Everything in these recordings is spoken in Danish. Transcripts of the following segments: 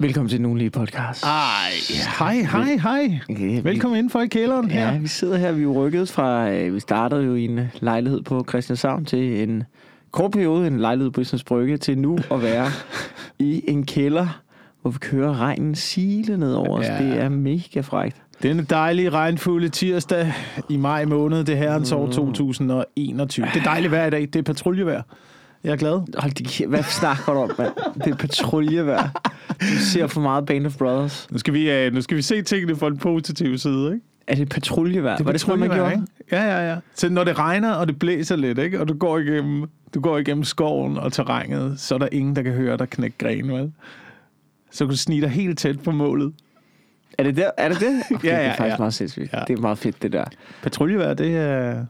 Velkommen til den ugenlige podcast. Ej, hej, hej, hej. Okay, Velkommen indenfor i kælderen Vi, her. ja, vi sidder her, vi er rykket fra, øh, vi startede jo i en lejlighed på Christianshavn til en kort periode, en lejlighed på Østens Brygge, til nu at være i en kælder, hvor vi kører regnen sile ned over os. Ja. Det er mega frækt. Denne dejlige regnfulde tirsdag i maj måned, det herrens år 2021. Det er dejligt vejr i dag, det er patruljevejr. Jeg er glad. Hold de, hvad snakker du om, mand? Det er patruljevejr. Du ser for meget Band of Brothers. Nu skal vi, uh, nu skal vi se tingene fra en positiv side, ikke? Er det patruljevejr? Det Var det sådan, man gjorde? ikke? Ja, ja, ja. Så når det regner, og det blæser lidt, ikke? Og du går igennem, du går igennem skoven og terrænet, så er der ingen, der kan høre dig knække grene, vel? Så kan du snige dig helt tæt på målet. Er det der? Er det det? Okay, Ja, det er ja, faktisk ja. meget sindssygt. Ja. Det er meget fedt, det der. Patruljevejr, det er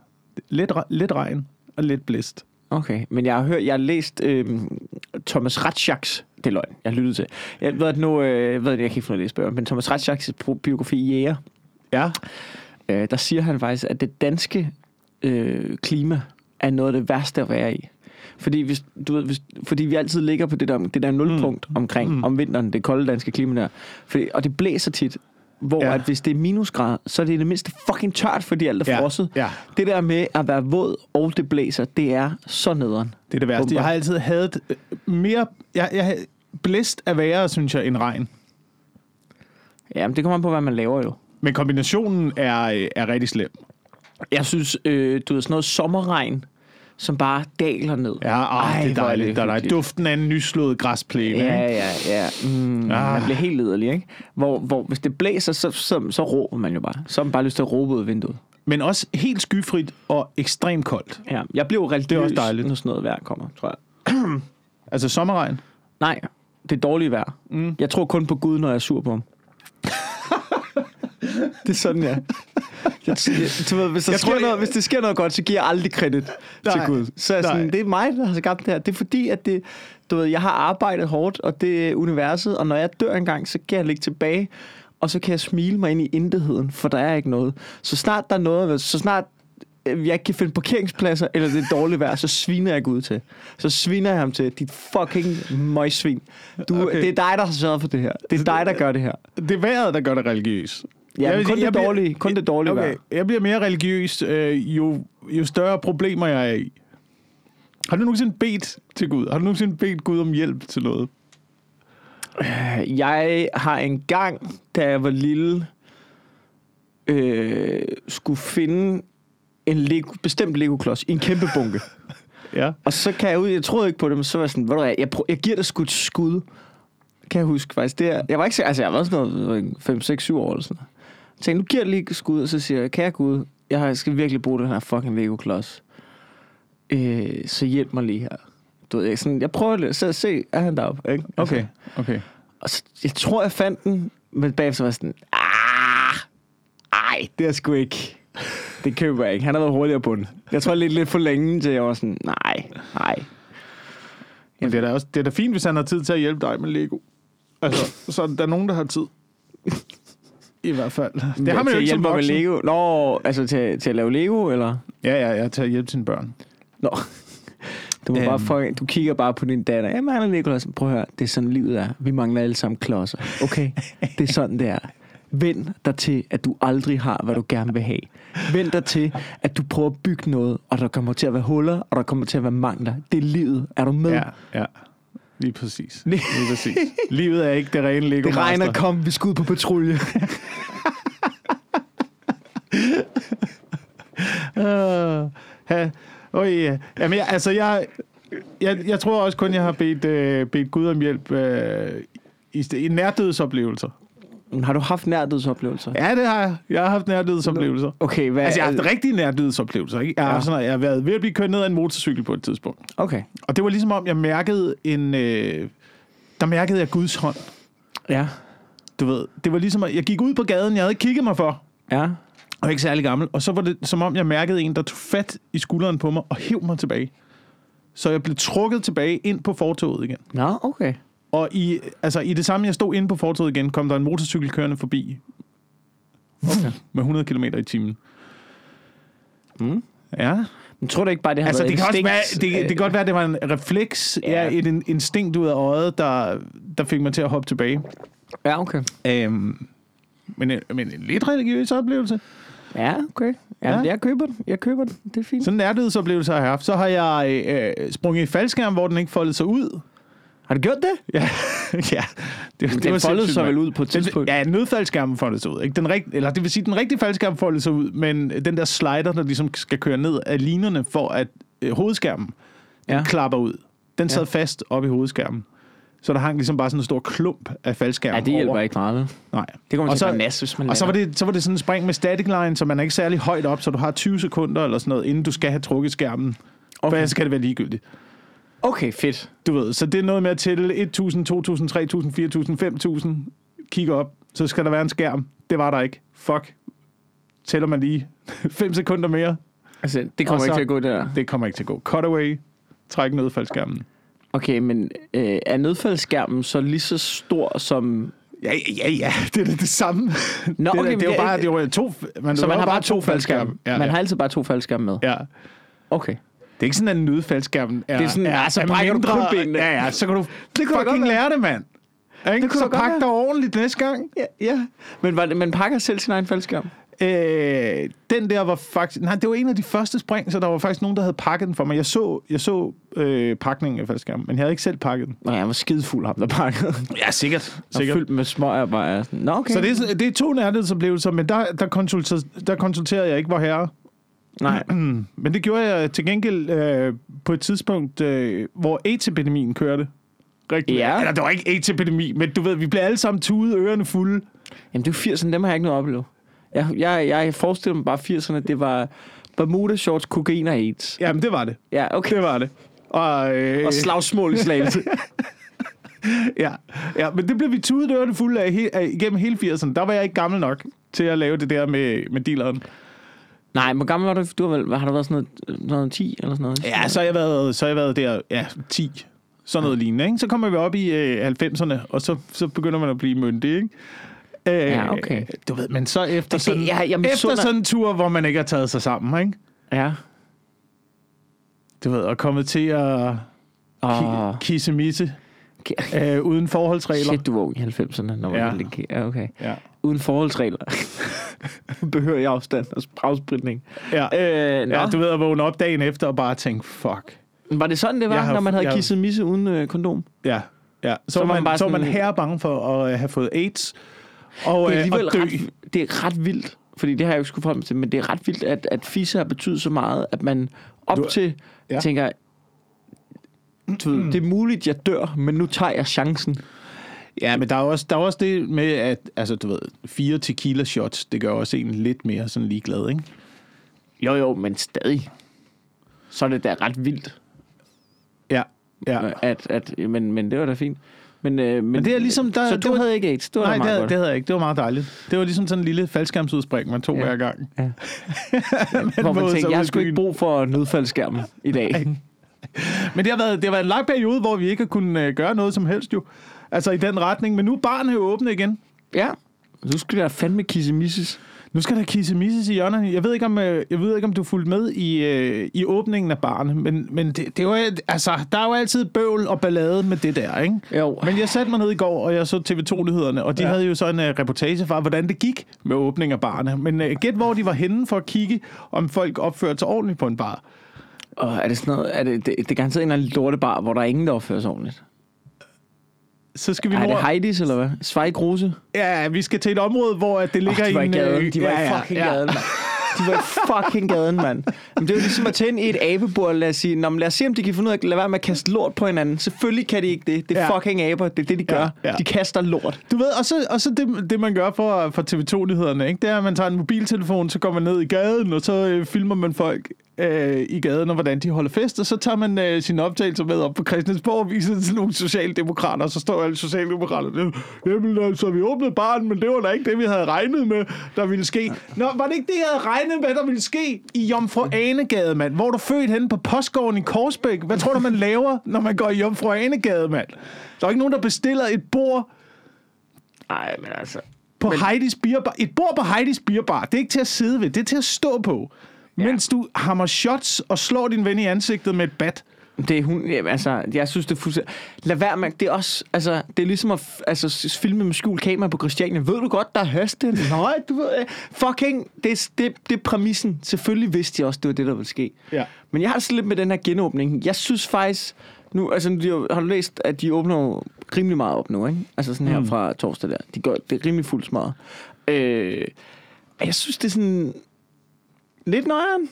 lidt, lidt regn og lidt blæst. Okay, men jeg har hørt, jeg har læst øh, Thomas Ratschaks, det er løgn, jeg har lyttet til. Jeg ved at nu, øh, ved, at jeg kan ikke få noget at men Thomas Ratschaks biografi Jæger, Ja, øh, der siger han faktisk, at det danske øh, klima er noget af det værste at være i. Fordi, hvis, du ved, hvis, fordi vi altid ligger på det der, det der nulpunkt mm. omkring mm. om vinteren, det kolde danske klima der. Fordi, og det blæser tit, hvor Ja. at hvis det er minusgrader, så er det i det mindste fucking tørt, fordi alt er Ja, frosset. ja. Det der med at være våd og det blæser, det er så nederen. det er det værste. Bomber. Jeg har altid haft mere... Jeg, jeg, blæst er værre, synes jeg, end regn. Ja, men det kommer an på, hvad man laver jo. Men kombinationen er, øh, er rigtig slem. Jeg synes, øh, du ved, sådan noget sommerregn, som bare daler ned. Ja, ah, Ej, det er dejligt. det der er duften af en nyslået græsplæne. Ja, ja, ja. Mm, Ah. Man bliver helt liderlig, ikke? Hvor, hvor hvis det blæser, så, så, så råber man jo bare. Så har man bare lyst til at råbe ud af vinduet. Men også helt skyfrit og ekstremt koldt. Ja, jeg bliver jo religiøs, Det er også dejligt. når sådan noget vejr kommer, tror jeg. Altså sommerregn. Nej, det er dårligt vejr. Mm. Jeg tror kun på Gud, når jeg er sur på ham. det er sådan, ja. Jeg, du ved, hvis, der Jeg sker tror, jeg- noget, hvis det sker noget godt, så giver jeg aldrig kredit til Gud. Så er jeg sådan, det er mig, der har skabt det her. Det er fordi, at det, du ved, jeg har arbejdet hårdt, og det er universet, og når jeg dør engang, så kan jeg ligge tilbage, og så kan jeg smile mig ind i intetheden, for der er ikke noget. Så snart der er noget, så snart øh, jeg ikke kan finde parkeringspladser, eller det er dårligt vejr, så sviner jeg Gud til. Så sviner jeg ham til, dit fucking møgsvin. Du, Okay. Det er dig, der har sørget for det her. Det er dig, der gør det her. Det er vejret, der gør det religiøs. Ja, Jeg kun sige, det bliver- dårlige, kun det dårlige Okay, vejr. jeg bliver mere religiøs, øh, jo, jo større problemer jeg er i. Har du nogensinde bedt til Gud? Har du nogensinde bedt Gud om hjælp til noget? Jeg har engang, da jeg var lille, øh, skulle finde en Lego, bestemt Lego-klods i en kæmpe bunke. Ja. Og så kan jeg ud, jeg troede ikke på det, men så var jeg sådan, ved du hvad, jeg, prøv, jeg giver dig sgu et skud. Kan jeg huske faktisk. Det er, jeg var ikke så, altså jeg var sådan noget 5, 6, 7 år eller sådan noget. Tænkte, nu giver jeg lige et skud, og så siger jeg, kære Gud, jeg skal virkelig bruge den her fucking Lego-klods. Øh, så hjælp mig lige her. Du ved, jeg, sådan, jeg prøver lidt, så se, er han deroppe, ikke? Altså, Okay, okay. og så, jeg tror, jeg fandt den, men bagefter var jeg sådan, ah, ej, det er sgu ikke. Det køber jeg ikke. Han har været hurtigere på den. Jeg tror lidt, lidt for længe, til jeg var sådan, nej, nej. Men det er, da også, det er da fint, hvis han har tid til at hjælpe dig med Lego. Altså, så er der nogen, der har tid. I hvert fald. Det har man til jo ikke som med voksen. Lego. Nå, altså til, til at lave Lego, eller? Ja, ja, ja, til at hjælpe sine børn. Nå. Du, Øhm. bare fucking, du kigger bare på din datter. Jamen, han er Nicolas. Prøv at høre, det er sådan livet er. Vi mangler alle sammen klodser. Okay? Det er sådan, det er. Vend dig til, at du aldrig har, hvad du gerne vil have. Vend dig til, at du prøver at bygge noget, og der kommer til at være huller, og der kommer til at være mangler. Det er livet. Er du med? Ja, ja. Lige præcis. Lige præcis. Livet er ikke det rene Lego Det regner, Master. kom, vi skal ud på patrulje. Uh, ha, oh, yeah. Jamen, jeg, altså, jeg, jeg, jeg tror også kun, jeg har bedt, øh, bedt Gud om hjælp øh, i, i nærdødsoplevelser. Har du haft nærdødsoplevelser? Ja, det har jeg. Jeg har haft nærdødsoplevelser. Okay, hvad? Altså, jeg har haft rigtige nærdødsoplevelser. Ikke? Jeg, har, Ja. sådan, jeg har været ved at blive kørt ned af en motorcykel på et tidspunkt. Okay. Og det var ligesom om, jeg mærkede en... Øh, der mærkede jeg Guds hånd. Ja. Du ved, det var ligesom, at jeg gik ud på gaden, jeg havde ikke kigget mig for. Ja. og ikke særlig gammel. Og så var det som om, jeg mærkede en, der tog fat i skulderen på mig og hæv mig tilbage. Så jeg blev trukket tilbage ind på fortoget igen. Nå, okay. Og i, altså, i det samme, jeg stod inde på fortoget igen, kom der en motorcykel kørende forbi. okay. Med 100 km i timen. Mm. Ja. Jeg tror da ikke bare, det har Altså, været det kan, også instinkt, være, det, øh, det kan godt være, det var en refleks, ja. Ja. et in- instinkt ud af øjet, der, der fik mig til at hoppe tilbage. Ja, okay. Øhm, men, en- men en lidt religiøs oplevelse. Ja, okay. Ja, Ja. ja. jeg køber den. Jeg køber den. Det er fint. Sådan en nærdødsoplevelse har jeg haft. Så har jeg øh, sprunget i faldskærm, hvor den ikke foldede sig ud. Har du gjort det? Ja, ja. Det, Men den foldede sindssygt, sig vel ud på et Den, tidspunkt? ja, nødfaldskærmen foldede sig ud. Ikke? Den rigt, eller det vil sige, den rigtige faldskærm foldede sig ud, men den der slider, der ligesom skal køre ned af linerne for at øh, hovedskærmen den Ja. klapper ud. Den sad Ja. fast op i hovedskærmen. Så der hang ligesom bare sådan en stor klump af faldskærm Ja, det hjælper over. ikke meget. vel? Nej. Det kommer Og til at nas, hvis man Og så var, det, så var det sådan en spring med static line, så man er ikke særlig højt op, så du har 20 sekunder eller sådan noget, inden du skal have trukket skærmen. Okay. For ellers skal det være ligegyldigt. Okay, fedt. Du ved, så det er noget med at tælle 1.000, 2.000, 3.000, 4.000, 5.000. Kig op, så skal der være en skærm. Det var der ikke. Fuck. Tæller man lige 5 sekunder mere. Altså, det kommer Og ikke så- til at gå der. Det kommer ikke til at gå. Cutaway. Træk nødfaldskærmen. Okay, men øh, er nødfaldsskærmen så lige så stor som... Ja, ja, ja. Det er det samme. Nå, det, er, okay, det er jo bare det er jo to... Man, Så man har bare to faldskærme. faldskærme. Ja, Man ja. har altid bare to faldskærme med. ja. Okay. Det er ikke sådan, at nødfaldskærmen er... Det er sådan, ja, så er brækker du mindre- kun benene. Ja, ja, så kan du da godt fucking lære det, mand. Ikke? kunne så pak dig ordentligt næste gang. Ja, ja. Men var det, man pakker selv sin egen faldskærm? Øh, den der var faktisk... Nej, det var en af de første spring, så der var faktisk nogen, der havde pakket den for mig. Jeg så, jeg så øh, pakningen af faldskærmen, men jeg havde ikke selv pakket den. Nå, jeg var skidefuld ham, der pakkede. Ja, sikkert. Og fyldt med smøger bare. Nå, okay. Så det er, det er to nærhedsoplevelser, men der, der, konsulter, der konsulterede jeg ikke, hvor herre. Nej. Men det gjorde jeg til gengæld øh, på et tidspunkt, øh, hvor AIDS-epidemien kørte. Rigtig. Ja. Eller det var ikke AIDS-epidemi, men du ved, vi blev alle sammen tude, ørerne fulde. Jamen, det er jo 80'erne, dem har jeg ikke noget oplevet. Jeg, jeg, jeg forestiller mig bare 80'erne, det var Bermuda shorts, kokain og AIDS. Jamen, det var det. Ja, okay. Det var det. Og, øh, Og slagsmål i slagelse. ja, ja, men det blev vi tudet ørerne fulde af, he, af igennem hele 80'erne. Der var jeg ikke gammel nok til at lave det der med, med dealeren. Nej, hvor gammel var du? Du har, vel, har du været sådan noget, noget 10 eller sådan noget? Ja, så har jeg været, så har jeg været der, ja, 10. Sådan noget lignende, ikke? Så kommer vi op i øh, 90'erne, og så, så begynder man at blive myndig, ikke? Øh, Ja, okay. Du ved, men så efter Det- sådan, jeg- jeg efter misunder- sådan en tur, hvor man ikke har taget sig sammen, ikke? Ja. Du ved, og kommet til at Og... ki- kisse misse øh, uden forholdsregler. Shit, du var i 90'erne, når man Ja. ja. Ja, okay. Ja. Uden forholdsregler. Behøver jeg afstand og afspritning. Ja. Øh, ja, du ved, at vågne op dagen efter og bare tænke, fuck. Var det sådan, det var, Jeg har- når man havde jeg- kisset misse uden øh, kondom? Ja, ja. Så, Så man man, bare så var man sådan- her bange for at øh, have fået AIDS. Og, Det er øh, og dø. ret, det er ret vildt, fordi det har jeg jo ikke skulle frem til, men det er ret vildt, at, at fisse har betydet så meget, at man op Du- til ja. tænker, du ved, det er muligt, jeg dør, men nu tager jeg chancen. Ja, men der er også, der er også det med, at altså, du ved, fire tequila shots, det gør også en lidt mere sådan ligeglad, ikke? Jo, jo, men stadig. Så er det da ret vildt. Ja. ja. At, at, men, men det var da fint. Men, øh, men, Men det er ligesom, der- så du var- havde ikke AIDS? Det var Nej, da det, meget havde- det havde jeg ikke. Det var meget dejligt. Det var ligesom sådan en lille faldskærmsudspring, man tog Ja. hver gang. Ja. Man Hvor man tænkte, jeg har sgu ikke brug for nødfaldsskærmen i dag. Men det har, været, det har været en lang periode, hvor vi ikke har kunnet øh, gøre noget som helst jo. Altså i den retning. Men nu er barnet jo åbne igen. ja. Nu skal der fandme kissemisses. Nu skal der kisse misses i hjørnerne. Jeg ved ikke, om, øh, jeg ved ikke, om du fulgte med i, øh, i åbningen af barnet, men, men det, det var, altså, der er jo altid bøvl og ballade med det der, ikke? Jo. Men jeg satte mig ned i går, og jeg så TV2-nyhederne, og de Ja. havde jo så en uh, reportage fra, hvordan det gik med åbning af barne. Men uh, gæt, hvor de var henne for at kigge, om folk opførte sig ordentligt på en bar. Og er det sådan noget, er det, det, det er garanteret en eller anden lortebar, hvor der er ingen, der opfører sig ordentligt. Så skal vi Er nu... det Heidis, eller hvad? Zweig Rose? Ja, vi skal til et område, hvor at det ligger Oh, de var i en... gaden. øh, De var ja, i fucking ja. gaden, mand. De var i fucking gaden, mand. Men det er jo ligesom at tænde i et abebord, lad os sige, Nå, lad os se, om de kan finde ud af at lade være med at kaste lort på hinanden. Selvfølgelig kan de ikke det. Det er Ja. fucking aber. Det er det, de gør. Ja, ja. De kaster lort. Du ved, og så, og så det, det, man gør for, for TV2-nyhederne, ikke? det er, at man tager en mobiltelefon, så går man ned i gaden, og så øh, filmer man folk øh, i gaden, og hvordan de holder fest, og så tager man øh, sine optagelser med op på Christiansborg og viser det til nogle socialdemokrater, og så står alle socialdemokrater, jamen altså, vi åbnede barn, men det var da ikke det, vi havde regnet med, der ville ske. Nå, var det ikke det, jeg havde regnet med, der ville ske i Jomfru Anegade, mand? Hvor du født henne på postgården i Korsbæk? Hvad tror du, man laver, når man går i Jomfru Anegade, mand? Der er ikke nogen, der bestiller et bord Nej, men altså... på men... Heidis Bierbar. Et bord på Heidis Bierbar, det er ikke til at sidde ved, det er til at stå på. Ja. mens du hammer shots og slår din ven i ansigtet med et bat. Det er hun, ja, altså, jeg synes, det er fuldstændig... Lad være med, det er også, altså, det er ligesom at altså, filme med skjult kamera på Christiania. Ved du godt, der er høsten? Nej, du ved, øh, fucking, det, det, det er præmissen. Selvfølgelig vidste jeg også, det var det, der ville ske. Ja. Men jeg har det lidt med den her genåbning. Jeg synes faktisk, nu, altså, de har, du læst, at de åbner rimelig meget op nu, ikke? Altså sådan her Mm. fra torsdag der. De gør, det er rimelig fuldt smadret. Øh, jeg synes, det er sådan lidt nøjeren.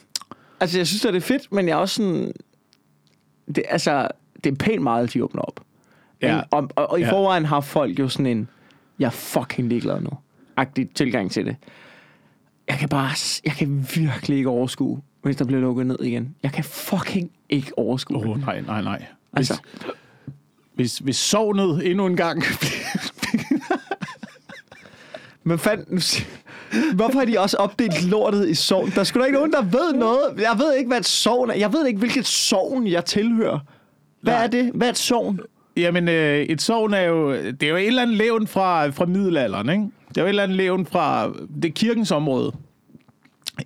Altså, jeg synes, at det er fedt, men jeg er også sådan... Det, altså, det er pænt meget, de åbner op. Ja. Ikke? Og, og, og i Ja. forvejen har folk jo sådan en, jeg er fucking ligeglad nu, agtig tilgang til det. Jeg kan bare, jeg kan virkelig ikke overskue, hvis der bliver lukket ned igen. Jeg kan fucking ikke overskue Åh, oh, nej, nej, nej. Hvis, Altså. hvis, hvis sovnet endnu en gang... Men fandt, hvorfor har de også opdelt lortet i sovn? Der skulle da ikke nogen, der ved noget. Jeg ved ikke, hvad et sovn er. Jeg ved ikke, hvilket sovn jeg tilhører. Hvad Nej. er det? Hvad er et sovn? Jamen, øh, et sovn er jo... Det er jo et eller andet levn fra, fra middelalderen, ikke? Det er jo et eller andet levn fra... Det kirkens område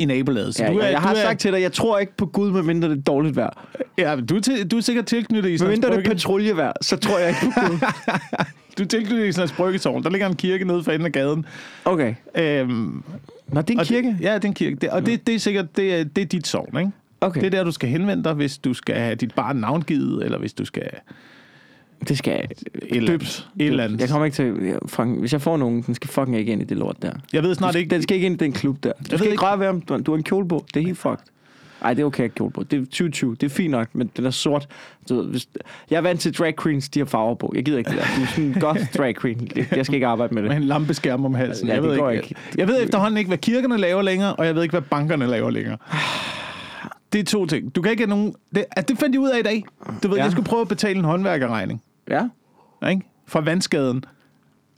i nabolaget. Så Ja, du er, jeg har du er, sagt til dig, jeg tror ikke på Gud, medmindre det er dårligt vejr. Ja, du er, til, du er sikkert tilknyttet i sådan Medmindre det er patruljevejr, så tror jeg ikke på Gud. Du er tilknyttet i sådan Bryggesovn. Der ligger en kirke nede for enden af gaden. Okay. Øhm, Nå, det er en kirke? Det, ja, det er en kirke. Det, og det, det er sikkert det er, det er dit sovn, ikke? Okay. Det er der, du skal henvende dig, hvis du skal have dit barn navngivet, eller hvis du skal... Det skal jeg. Et andet. Et eller andet. Jeg kommer ikke til... Jeg, fucking, hvis jeg får nogen, den skal fucking ikke ind i det lort der. Jeg ved snart Du- ikke... Den skal ikke ind i den klub der. Du ved skal ikke ikke- røre ved, om du, du har en kjole på. Det er helt fucked. Ej, det er okay have kjole på. Det er 2020. Det er fint nok, men den er sort. Du ved, hvis, jeg er vant til drag queens, de har farver på. Jeg gider ikke det der. Du er sådan en goth drag queen. Jeg skal ikke arbejde med det. Med en lampeskærm om halsen. Ja, jeg, det ved ikke, ikke. jeg ved efterhånden ikke, hvad kirkerne laver længere, og jeg ved ikke, hvad bankerne laver længere. Det er to ting. Du kan ikke have nogen... Det, altså, det fandt jeg ud af i dag. Du ved, Ja. jeg skulle prøve at betale en håndværkerregning. Ja. Ikke? Fra vandskaden.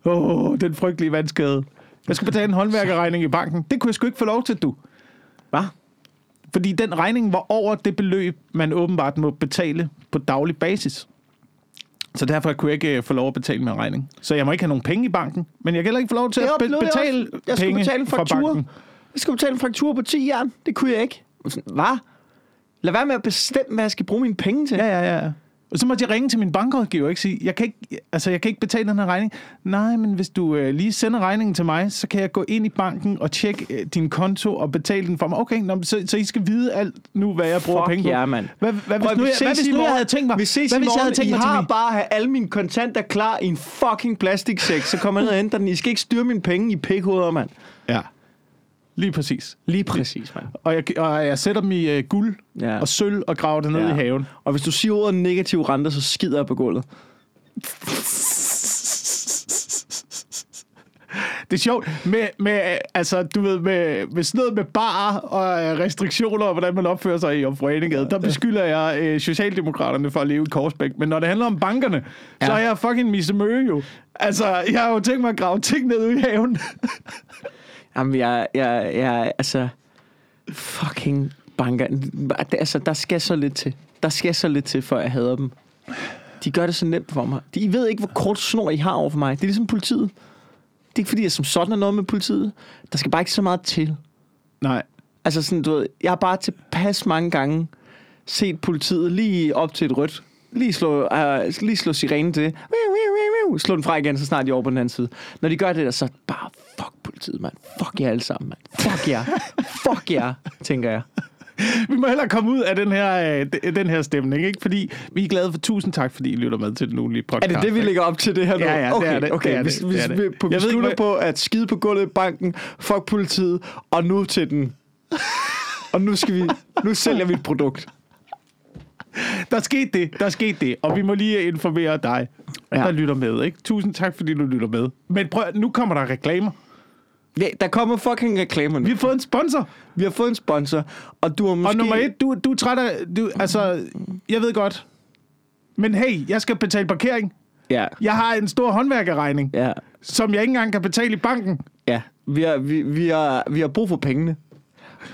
Åh, oh, den frygtelige vandskade. Jeg skulle betale en håndværkerregning i banken. Det kunne jeg sgu ikke få lov til, du. Hvad? Fordi den regning var over det beløb, man åbenbart må betale på daglig basis. Så derfor kunne jeg ikke øh, få lov at betale min regning. Så jeg må ikke have nogen penge i banken, men jeg kan heller ikke få lov til at be- jeg betale. Jeg skulle penge betale en fra faktura. banken. Jeg skulle betale en faktura på 10 jern. Det kunne jeg ikke. Hvad? Lad være med at bestemme, hvad jeg skal bruge mine penge til. Ja, ja, ja. Og så måtte jeg ringe til min bankrådgiver og ikke sige, jeg kan ikke, altså, jeg kan ikke betale den her regning. Nej, men hvis du øh, lige sender regningen til mig, så kan jeg gå ind i banken og tjekke øh, din konto og betale den for mig. Okay, nå, så, så I skal vide alt nu, hvad jeg bruger Fuck penge på. mand. Hvad, hvad, hvis Prøv, nu, jeg, hvad hvis nu jeg havde tænkt mig, Vi ses hvad hvis jeg havde tænkt I mig har bare at have alle mine kontanter klar i en fucking plastiksæk, så kommer jeg ned og henter den. I skal ikke styre mine penge i pikhoveder, mand. Ja, lige præcis. Lige præcis, mand. Og jeg, og jeg sætter dem i øh, guld Ja. og sølv og graver det ned Ja. i haven. Og hvis du siger ordet negativ rente, så skider jeg på gulvet. Det er sjovt med, med, altså, du ved, med, med sådan noget med bar og øh, restriktioner og hvordan man opfører sig i Omforeningade, der beskylder jeg øh, Socialdemokraterne for at leve i Korsbæk. Men når det handler om bankerne, ja. så er jeg fucking Misse Møge jo. Altså, jeg har jo tænkt mig at grave ting ned i haven. Jamen, jeg, jeg, jeg, altså, fucking banker. Altså, der skal så lidt til. Der skal så lidt til, før jeg hader dem. De gør det så nemt for mig. De I ved ikke, hvor kort snor I har over for mig. Det er ligesom politiet. Det er ikke, fordi jeg som sådan er noget med politiet. Der skal bare ikke så meget til. Nej. Altså sådan, du ved, jeg har bare tilpas mange gange set politiet lige op til et rødt. Lige slå, uh, lige slå sirenen til. Slå den fra igen, så snart de er over på den anden side. Når de gør det der, så bare fuck politiet, mand. Fuck jer alle sammen, mand. Fuck jer. fuck jer, tænker jeg. Vi må hellere komme ud af den her, øh, de- den her stemning, ikke? Fordi vi er glade for tusind tak, fordi I lytter med til den ugenlige Er podcast. det det, vi lægger op til det her nu? Ja, ja, det okay, er det. Okay, Det er det. Det er vi det. på, beslutter ikke, på at skide på gulvet i banken, fuck politiet, og nu til den. og nu skal vi, nu sælger vi et produkt. Der skete det, der skete det, og vi må lige informere dig, Ja. der lytter med. Ikke? Tusind tak, fordi du lytter med. Men prøv, nu kommer der reklamer. Ja, der kommer fucking reklamer. Vi har fået en sponsor. Vi har fået en sponsor, og du har måske... Og nummer et, du, du er træt af... Du, altså, jeg ved godt. Men hey, jeg skal betale parkering. Ja, Jeg har en stor håndværkerregning, ja, som jeg ikke engang kan betale i banken. ja. Vi har, vi, vi, har, vi har brug for pengene,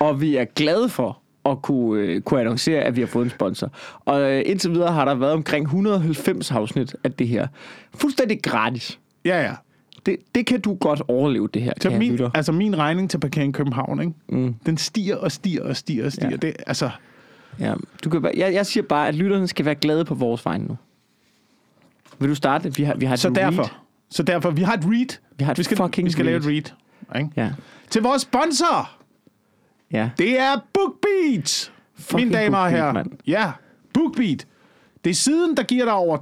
og vi er glade for at kunne, øh, kunne annoncere, at vi har fået en sponsor. Og øh, indtil videre har der været omkring 190 afsnit af det her. Fuldstændig gratis. Ja, ja. Det, det kan du godt overleve, det her, Så kære min, altså min regning til parkering i København, ikke? Mm. den stiger og stiger og stiger og stiger. Ja. Det, altså, Ja, du kan, jeg, jeg siger bare, at lytterne skal være glade på vores vegne nu. Vil du starte? Vi har, vi har et så read. derfor, så derfor, vi har et read. Vi har et vi skal, fucking vi skal lave et read. read. Ikke? Ja, Til vores sponsor, ja. det er BookBeat. Fucking Mine damer og herrer. Ja, BookBeat. Det er siden, der giver dig over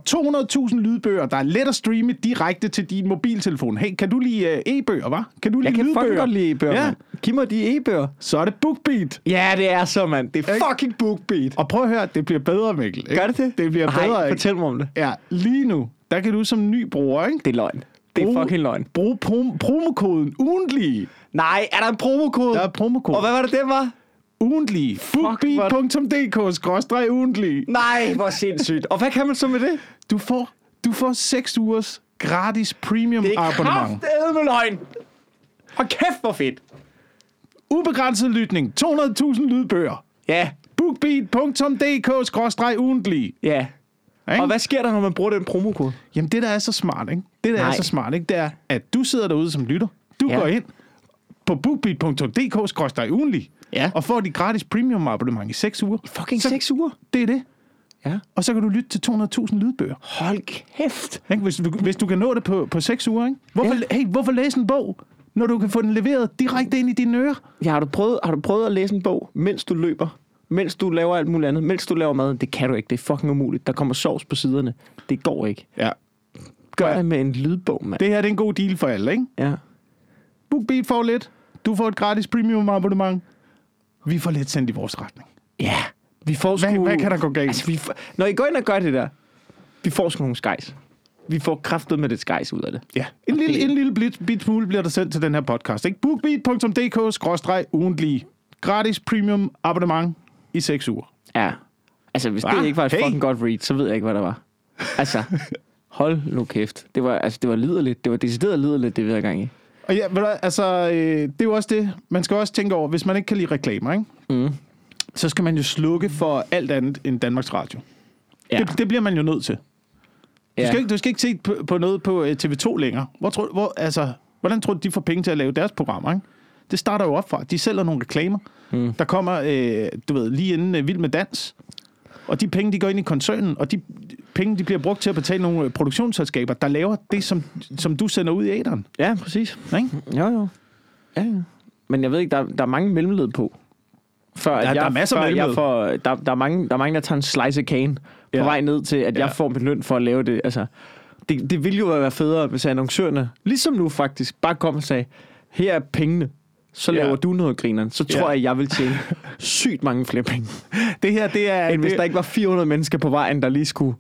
200.000 lydbøger, der er let at streame direkte til din mobiltelefon. Hey, kan du lide uh, e-bøger, hva? Kan du lide Jeg kan lydbøger? fucking godt lide e-bøger, Ja. Giv mig de e-bøger. Så er det BookBeat. Ja, det er så, mand. Det er fucking BookBeat. Og prøv at høre, det bliver bedre, Mikkel. Ikke? Gør det det? Det bliver Ej, bedre, ikke? fortæl mig om det. Ja, lige nu, der kan du som ny bruger, ikke? Det er løgn. Det er Brug- fucking løgn. Brug prom- promokoden ugentlig. Nej, er der en promokode? Der er promokode. Og hvad var det, det var? Ugentlig. Bookbeat.dk ugentlig. Nej, hvor sindssygt. Og hvad kan man så med det? Du får, du får 6 ugers gratis premium Det er abonnement. kraftedeme løgn. Og kæft, hvor fedt. Ubegrænset lytning. 200.000 lydbøger. Ja, Bookbeat.dk ugentlig. ja. Ikke? Og hvad sker der, når man bruger den promokode? Jamen, det der er så smart, ikke? Det der Nej. er så smart, ikke? Det er, at du sidder derude som lytter. Du Ja. går ind på bookbeat.dk ugentlig. Ja. Og får dit gratis premium abonnement i 6 uger. Fucking Så- seks uger. Det er det. Ja. Og så kan du lytte til 200.000 lydbøger. Hold kæft. Ikke? Hvis, du, hvis du kan nå det på, på 6 uger, ikke? Hvorfor, Ja. ja. hey, hvorfor læse en bog, når du kan få den leveret direkte ind i dine ører? Ja, har, du prøvet, har du prøvet at læse en bog, mens du løber? Mens du laver alt muligt andet? Mens du laver mad? Det kan du ikke. Det er fucking umuligt. Der kommer sovs på siderne. Det går ikke. Ja. Gør Ja. det med en lydbog, mand. Det her det er en god deal for alle, ikke? Ja. BookBeat får lidt. Du får et gratis premium abonnement. Vi får lidt sendt i vores retning. Ja. Vi får Hvad, sgu... hvad kan der gå galt? Altså, vi får... Når I går ind og gør det der, vi får sgu nogle skejs. Vi får kraftet med det skejs ud af det. Ja, en lille, det- en lille bit, bit smule bliver der sendt til den her podcast. Ikke? Bookbeat.dk-ugentlig. Gratis premium abonnement i 6 uger. Ja. Altså, hvis Hva? det ikke var et Hey. fucking godt read, så ved jeg ikke, hvad der var. Altså, hold nu kæft. Det var, altså, det var liderligt. Det var decideret liderligt, det vi havde gang i. Og ja, du, altså, øh, det er jo også det, man skal også tænke over, hvis man ikke kan lide reklamer, ikke? Mm. så skal man jo slukke for alt andet end Danmarks Radio. Ja. Det, det bliver man jo nødt til. Du, ja. skal, ikke, du skal ikke se på, på noget på øh, TV2 længere. Hvor, tror, hvor, altså, hvordan tror du, de får penge til at lave deres programmer? Ikke? Det starter jo op fra. De sælger nogle reklamer. Mm. Der kommer, øh, du ved, lige inden øh, Vild med Dans. Og de penge, de går ind i koncernen, og de penge, de bliver brugt til at betale nogle øh, produktionsselskaber, der laver det, som, som du sender ud i æderen. Ja, præcis. Ikke? Jo, jo. Ja, ja. Men jeg ved ikke, der, der er mange mellemled på. Før, at der jeg, er masser af før jeg mellemled. får, der, der, er mange, der er mange, der tager en slice af kagen på Ja. vej ned til, at Ja. jeg får min løn for at lave det. Altså, det, det ville jo være federe, hvis annoncørerne, ligesom nu faktisk, bare kom og sagde, her er pengene, så Ja. laver du noget grineren. Så tror Ja. jeg, jeg vil tjene sygt mange flere penge. Det her, det er... End hvis det, der ikke var 400 mennesker på vejen, der lige skulle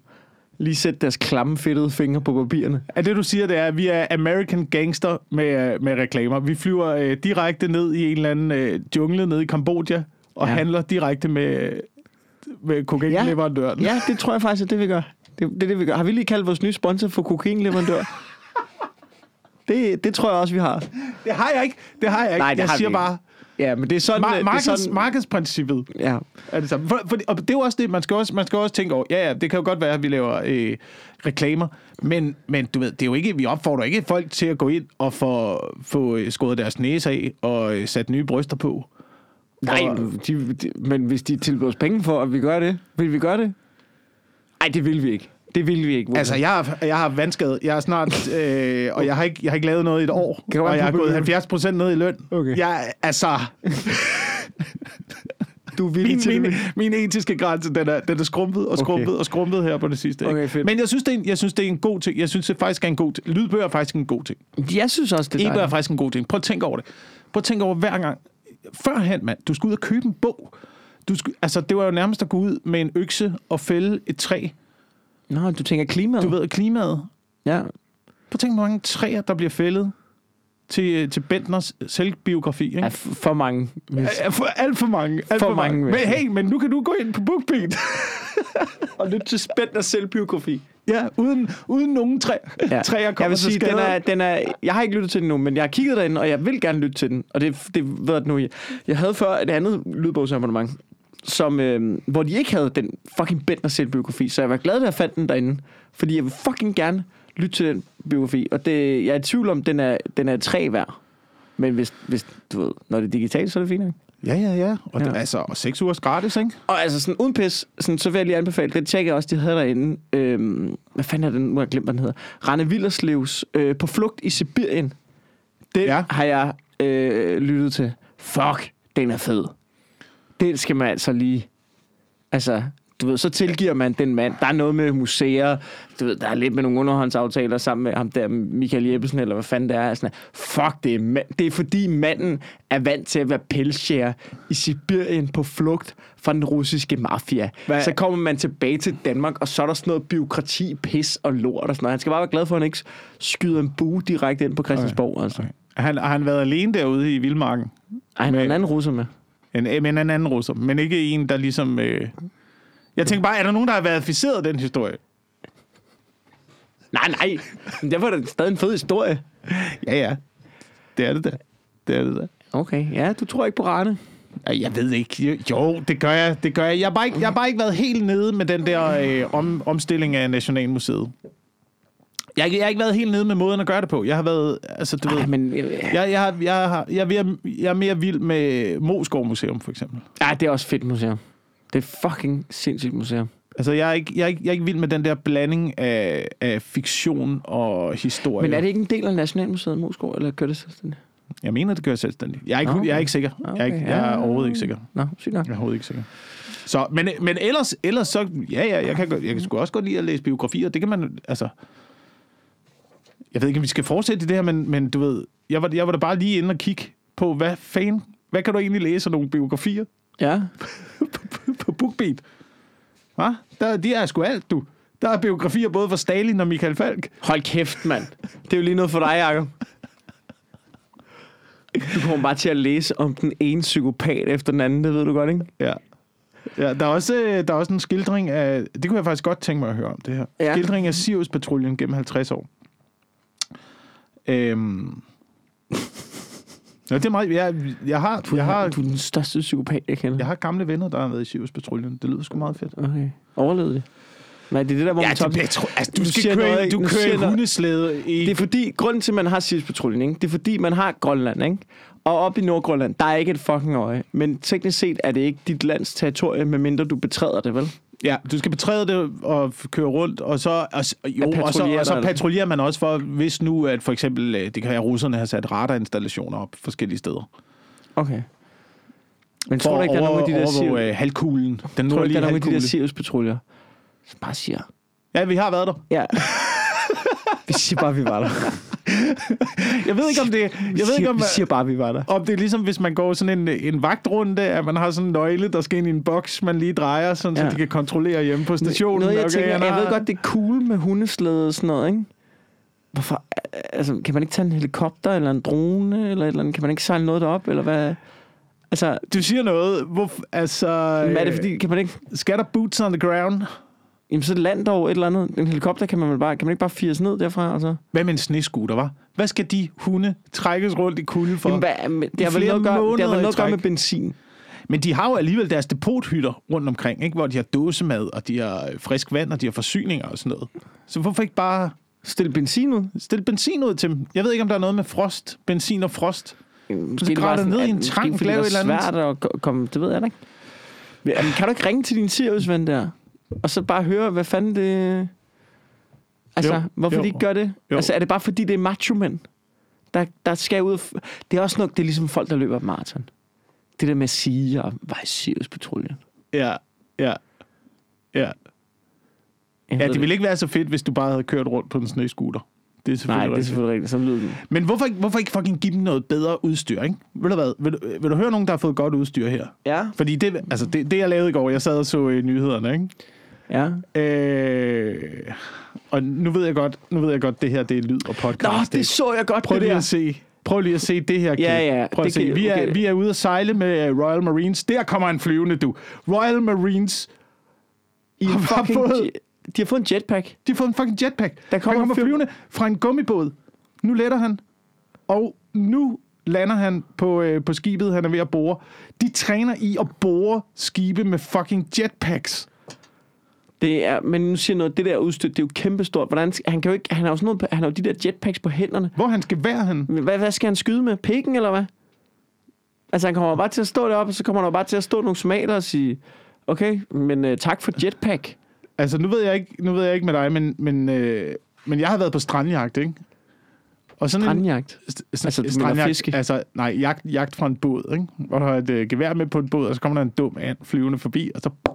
lige sætte deres klamme, fedtede fingre på papirerne. at det, du siger, det er, at vi er American gangster med, med reklamer. Vi flyver øh, direkte ned i en eller anden øh, jungle nede i Kambodja og Ja. ja. handler direkte med, med kokainleverandøren. Ja, det tror jeg faktisk, at det vi gør. Det, det er det, vi gør. Har vi lige kaldt vores nye sponsor for kokainleverandør? det, det tror jeg også, vi har. Det har jeg ikke. Det har jeg ikke. Nej, det jeg har siger vi bare, Ja, men det er sådan... mar- det er markeds, sådan markedsprincippet ja. er det samme. For, for, og det er jo også det, man skal også, man skal også tænke over. Ja, ja, det kan jo godt være, at vi laver øh, reklamer, men, men du ved, det er jo ikke, vi opfordrer ikke folk til at gå ind og få, få øh, skåret deres næse af og øh, sat nye bryster på. Nej, Og- de, de, men hvis de tilbyder os penge for, at vi gør det, vil vi gøre det? Nej, det vil vi ikke. Det vil vi ikke. Altså, jeg har, jeg har vandskade. Jeg er snart... Øh, og jeg har, ikke, jeg har ikke lavet noget i et år. Kan og jeg har gået beløb? 70 procent ned i løn. Okay. Jeg, altså, du er villig min, til min, min etiske grænse, den er, den er skrumpet og skrumpet Okay. og skrumpet her på det sidste. ikke? Okay, fedt. Men jeg synes, det er en, jeg synes, det er en god ting. Jeg synes, det faktisk er en god ting. Lydbøger er faktisk en god ting. Jeg synes også, det er E-bøger er faktisk en god ting. Prøv at tænke over det. Prøv at tænke over hver gang. Førhen, mand, du skulle ud og købe en bog. Du skulle, altså, det var jo nærmest at gå ud med en økse og fælde et træ. Nå, du tænker klimaet. Du ved, klimaet. Ja. Prøv at tænke, hvor mange træer, der bliver fældet til, til Bentners selvbiografi. Ikke? ja for mange. Ja, for, alt for mange. Alt For for, mange. mange, Men vil hey, men nu kan du gå ind på BookBeat. Og lytte til Spænders selvbiografi. ja, uden, uden nogen træ, ja. træer jeg kommer vil til sige, den er, den er, jeg har ikke lyttet til den nu, men jeg har kigget derinde, og jeg vil gerne lytte til den. Og det, det ved jeg nu. Jeg, jeg havde før et andet lydbogsabonnement, som, øh, hvor de ikke havde den fucking Bentner selvbiografi, så jeg var glad, at jeg fandt den derinde. Fordi jeg vil fucking gerne Lyt til den biografi. Og det, jeg er i tvivl om, den er, den er tre hver. Men hvis, hvis du ved, når det er digitalt, så er det fint. Ikke? Ja, ja, ja. Og Ja. Det, altså, og seks ugers gratis, ikke? Og altså sådan uden pis, sådan, så vil jeg lige anbefale, det tjekker jeg også, de havde derinde. Øhm, hvad fanden er den, nu har jeg glemt, hvad den hedder. Rane Willerslevs øh, På flugt i Sibirien. Den ja. Ja. har jeg øh, lyttet til. Fuck, den er fed. Den skal man altså lige... Altså, du ved, så tilgiver man den mand. Der er noget med museer. Du ved, der er lidt med nogle underhåndsaftaler sammen med ham der, Michael Jeppesen, eller hvad fanden det er. Sådan, fuck, det er, ma- det er fordi manden er vant til at være pelsjæger i Sibirien på flugt fra den russiske mafia. Hvad- Så kommer man tilbage til Danmark, og så er der sådan noget byråkrati, pis og lort og sådan noget. Han skal bare være glad for, at han ikke skyder en bue direkte ind på Christiansborg. Okay. Altså. Han, har han været alene derude i Vildmarken? Ej, han er en anden russer med. En, men en anden russer, men ikke en, der ligesom... Øh... Jeg tænker bare, er der nogen, der har verificeret den historie? Nej, nej. Men derfor er det stadig en fed historie. Ja, ja. Det er det da. Det er det da. Okay, ja, du tror ikke på Rane. Jeg ved ikke. Jo, det gør jeg. Det gør jeg. Jeg har bare ikke, jeg har bare ikke været helt nede med den der øh, om, omstilling af Nationalmuseet. Jeg, jeg har ikke været helt nede med måden at gøre det på. Jeg har været, altså du ved, Ej, men... øh, jeg, jeg, har, jeg, har, jeg, er ved jeg er mere vild med Moskov Museum, for eksempel. Ja, det er også fedt museum. Det er fucking sindssygt museum. Altså, jeg er ikke, jeg er ikke, jeg er ikke vild med den der blanding af, af fiktion og historie. Men er det ikke en del af Nationalmuseet i Moskov, eller gør det selvstændigt? Jeg mener, det gør jeg selvstændigt. Jeg er ikke, okay. jeg er okay. ikke sikker. Jeg er, ikke, Okay, jeg er overhovedet ikke sikker. Nå, sygt nok. Jeg er overhovedet ikke sikker. Så, men, men ellers, ellers så, ja, ja, jeg kan, jeg kan sgu også godt lide at læse biografier. Det kan man, altså... Jeg ved ikke, om vi skal fortsætte i det her, men, men du ved, jeg var, jeg var da bare lige inde og kigge på, hvad fanden, hvad kan du egentlig læse af nogle biografier Ja. på BookBeat? Hva? Der, de er sgu alt, du. Der er biografier både for Stalin og Michael Falk. Hold kæft, mand. Det er jo lige noget for dig, Jacob. Du kommer bare til at læse om den ene psykopat efter den anden, det ved du godt, ikke? Ja. Ja, der er, også, øh, der er også en skildring af... Det kunne jeg faktisk godt tænke mig at høre om, det her. Ja. Skildring af Sirius-patruljen gennem 50 år. Øhm. Ja, det er meget... Jeg, jeg, har, Du, jeg, har, du er den største psykopat, jeg kender. jeg har gamle venner, der har været i Sirius-patruljen. Det lyder sgu meget fedt. Okay. Overlevede det? Nej, det er det der, hvor man tager... tror, altså, du du, skal køre, noget, du kører noget. hundeslæde i... Det er fordi, grunden til, at man har Sirius-patruljen, ikke? det er fordi, man har Grønland, ikke? Og op i Nordgrønland, der er ikke et fucking øje. Men teknisk set er det ikke dit lands territorie, medmindre du betræder det, vel? Ja, du skal betræde det og køre rundt, og så, og, jo, og så, og så der. patruljerer man også for, hvis nu, at for eksempel, øh, det kan være, russerne har sat radarinstallationer op forskellige steder. Okay. Men tror du ikke, der er nogen af de der, Sirius, øh, halvkuglen, den tror du ikke, der er nogen af de der. Sirius-patruljer, som bare siger... Ja, vi har været der. Ja. vi siger bare, vi var der. Jeg ved ikke, om det, jeg ved ikke, om, vi siger bare, vi var der. om det er ligesom, hvis man går sådan en, en vagtrunde, at man har sådan en nøgle, der skal ind i en boks, man lige drejer, sådan, ja. Så de kan kontrollere hjemme på stationen. Noget, jeg, Okay, tænker, jeg ved godt, det er cool med hundeslæde og sådan noget, ikke? Hvorfor? Altså, kan man ikke tage en helikopter eller en drone eller et eller andet? Kan man ikke sejle noget derop, eller hvad? Altså, Du siger noget. Hvor, altså, men er det fordi, kan man ikke... Skal der boots on the ground? Jamen, så land dog et eller andet. En helikopter kan man vel bare... Kan man ikke bare fires ned derfra, altså? Hvad med en snescooter, var? Hvad skal de hunde trækkes rundt i kulde for? Jamen, hvad, det har vel noget, gøre, det har vel noget at gøre med benzin. Men de har jo alligevel deres depothytter rundt omkring, ikke? hvor de har dåsemad, og de har frisk vand, og de har forsyninger og sådan noget. Så hvorfor ikke bare Stil benzin ud. stille benzin ud til dem? Jeg ved ikke, om der er noget med frost, benzin og frost. Måske Så er det ned i en fordi lave det er et eller andet. svært at ko- komme... Det ved jeg da ikke. Jamen, kan du ikke ringe til din Sirius-ven der? Og så bare høre, hvad fanden det... Altså, Jo, hvorfor jo. de ikke gør det? Jo. Altså, er det bare fordi, det er macho-mænd? Der, der skal ud... Det er også noget, det er ligesom folk, der løber maraton. Det der med at sige, og var i Sirius-patruljen. Ja, ja, ja. Ja, det ville ikke være så fedt, hvis du bare havde kørt rundt på en snescooter. Det er Nej, selvfølgelig det er selvfølgelig rigtigt. Så lyder den. Men hvorfor, hvorfor ikke fucking give dem noget bedre udstyr, ikke? Ved du hvad? Vil du, vil du høre nogen, der har fået godt udstyr her? Ja. Fordi det, altså det, det jeg lavede i går, jeg sad og så i nyhederne, ikke? Ja. Øh, og nu ved jeg godt, nu ved jeg godt, det her det er lyd og podcast. Nå, det så jeg godt, Prøv det lige der. at se. Prøv lige at se det her. Ja, klip. ja, Prøv at det se. kan- Vi er, okay. vi er ude at sejle med øh, Royal Marines. Der kommer en flyvende, du. Royal Marines, I har fucking, fået- de har fået en jetpack. de har fået en fucking jetpack. Der kommer han kommer flyvende fra en gummibåd. Nu letter han. Og nu lander han på, øh, på skibet, han er ved at bore. De træner i at bore skibe med fucking jetpacks. Det er, men nu siger noget, det der udstyr, det er jo kæmpestort. Hvordan, han, kan jo ikke, han har jo sådan noget, han har jo de der jetpacks på hænderne. Hvor han skal være han? Hvad, hvad skal han skyde med? Pikken, eller hvad? Altså, han kommer bare til at stå deroppe, og så kommer han bare til at stå nogle somater og sige, okay, men uh, tak for jetpack. Altså, nu ved jeg ikke, nu ved jeg ikke med dig, men, men, øh, men jeg har været på strandjagt, ikke? Og sådan Strandjagt. en, st- Altså, altså, du strandjagt, fiske? altså, nej, jagt, jagt fra en båd, ikke? Hvor du har et øh, gevær med på en båd, og så kommer der en dum and flyvende forbi, og så øh,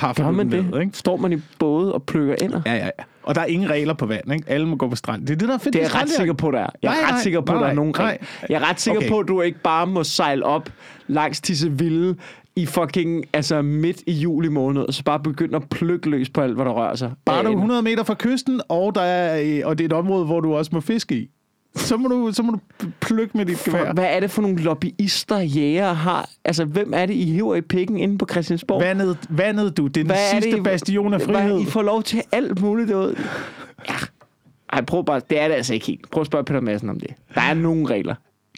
Gør man det? ned, ikke? Står man i både og plukker ender? Ja, ja, ja. Og der er ingen regler på vand, ikke? Alle må gå på strand. Det er det, der er fedt Det er jeg ret sikker på, der er. Jeg er Nej, ret nej, sikker på, nej, der er nogen regler. Jeg er ret sikker Okay. på, at du ikke bare må sejle op langs Tiseville i fucking, altså midt i juli måned, og så bare begynde at plukke løs på alt, hvad der rører sig. Bare du er Ender. 100 meter fra kysten, og, der er, øh, og det er et område, hvor du også må fiske i. Så må du, så må du plukke med dit gevær. For, hvad er det for nogle lobbyister, jæger har? Altså, hvem er det, I hiver i pikken inde på Christiansborg? Vandet, vandet du, det er den Hvad er sidste I- bastion af Hvad, frihed. I får lov til alt muligt derude. Ja. Ej, prøv bare. Det er det altså ikke helt. Prøv at spørge Peter Madsen om det. Der er nogle regler.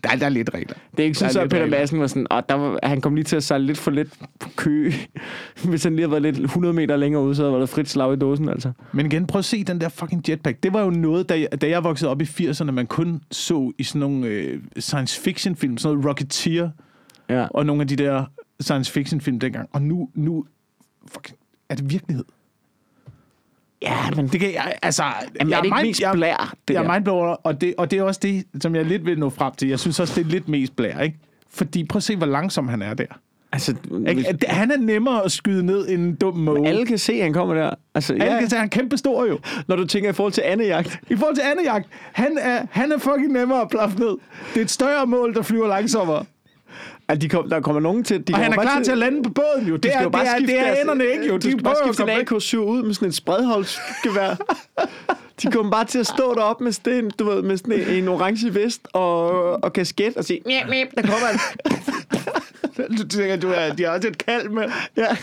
Der, er- der er lidt regler. Det er ikke sådan, at Peter regler. Madsen var sådan, og der var, han kom lige til at sejle lidt for lidt på kø. Hvis han lige havde været lidt 100 meter længere ude, så havde der været frit slag i dåsen, altså. Men igen, prøv at se den der fucking jetpack. Det var jo noget, da jeg, da jeg voksede op i 80'erne, man kun så i sådan nogle øh, science fiction film, sådan noget Rocketeer, Ja. og nogle af de der science fiction film dengang. Og nu, nu fucking, er det virkelighed. Ja, men Det kan jeg, altså... Jamen, jeg er det ikke mind- mest jeg, blær, det jeg der? er mindblower, og det, og det er også det, som jeg lidt vil nå frem til. Jeg synes også, det er lidt mest blær, ikke? Fordi prøv at se, hvor langsom han er der. Altså, Ikke? Han er nemmere at skyde ned end en dum måge. alle kan se, at han kommer der. Altså, Alle ja, kan se, at han er kæmpe stor jo. når du tænker i forhold til andejagt. I forhold til andejagt, han er, han er fucking nemmere at plaffe ned. Det er et større mål, der flyver langsommere. Altså, de kom, der kommer nogen til... De Og han er klar til at lande på båden jo. Det De skal er, jo bare det er, skifte det er deres- enderne ikke jo. De skal bare skifte væk. AK-7 ud med sådan et spredholdsgevær. De kommer bare til at stå deroppe med sådan, du ved, med sådan en, en orange vest og, og kasket og sige, mjep, mjep, der kommer en. Du tænker, du er, de har også et kald med. Ja.